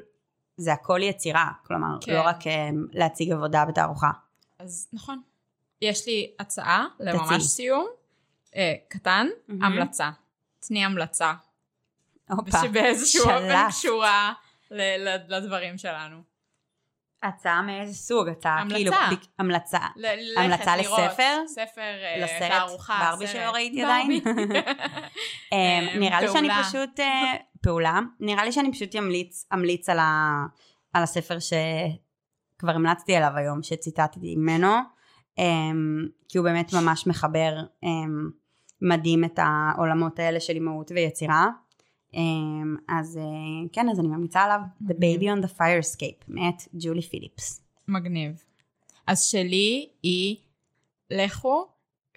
זה הכל יצירה כלומר כן. לא רק uh, להציג עבודה בתערוכה. אז נכון. יש לי הצעה. לממש סיום, אה, קטן, מהמם. המלצה. תני המלצה. הופה. שבאיזשהו אופן. קשורה לדברים שלנו. הצעה מאיזה סוג? הצעה המלצה. כאילו ביק- המלצה. ל- המלצה לראות לספר? ספר, אה, לסרט תערוכה, ברבי. שלא ראיתי. עדיין. נראה לי שאני. פשוט, אה, פעולה, נראה לי שאני פשוט אמליץ, אמליץ על, ה, על הספר שכבר המלצתי עליו היום, שציטטתי ממנו, אמ, כי הוא באמת ממש מחבר אמ, מדהים את העולמות האלה של אימהות ויצירה. אמ, אז אה, כן, אז אני ממליצה עליו, The. Baby on the Fire Escape, מאת ג'ולי פיליפס. מגניב. אז שלי היא, לכו,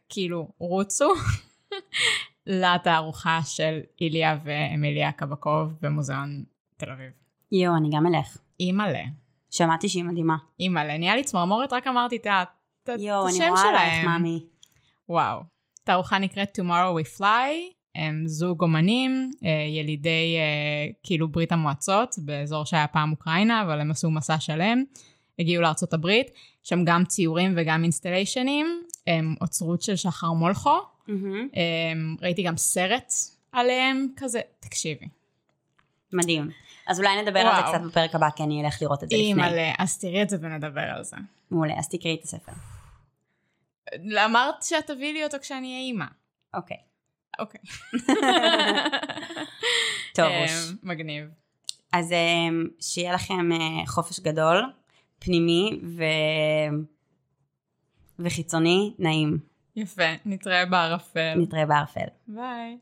כאילו, רוצו לתערוכה של איליה ואמיליה קבקוב במוזיאון תל אביב. יואו, אני גם אלך. אימא'לה, שמעתי שהיא מדהימה. אימא'לה, נהיה לי צמרמורת, רק אמרתי את ה- את את יואו, אני השם רואה עלייך, שלהם. מאמי. וואו. תערוכה נקראת Tomorrow We Fly, הם זוג אומנים, אה, ילידי אה, כאילו ברית המועצות, באזור שהיה פעם אוקראינה, אבל הם עשו מסע שלם, הגיעו לארצות הברית, שם גם ציורים וגם אינסטליישנים, הם אוצרות של שחר מולכו, מהמם. אה, ראיתי גם סרט עליהם, כזה, תקשיבי. מדהים. אז אולי נדבר על זה וואו. קצת בפרק הבא, כי אני אלך לראות את זה לפני. אימא'לה, אז תראי את זה ונדבר על זה. מעולה, אז תקראי את הספר. אמרת שאת תביאי לי אותו כשאני אהיה אימא. אוקיי. אוקיי. טוב, רוש. מגניב. אז אה, שיהיה לכם אה, חופש גדול, פנימי ו... וחיצוני, נעים. יפה, נתראה בערפל. נתראה בערפל. ביי.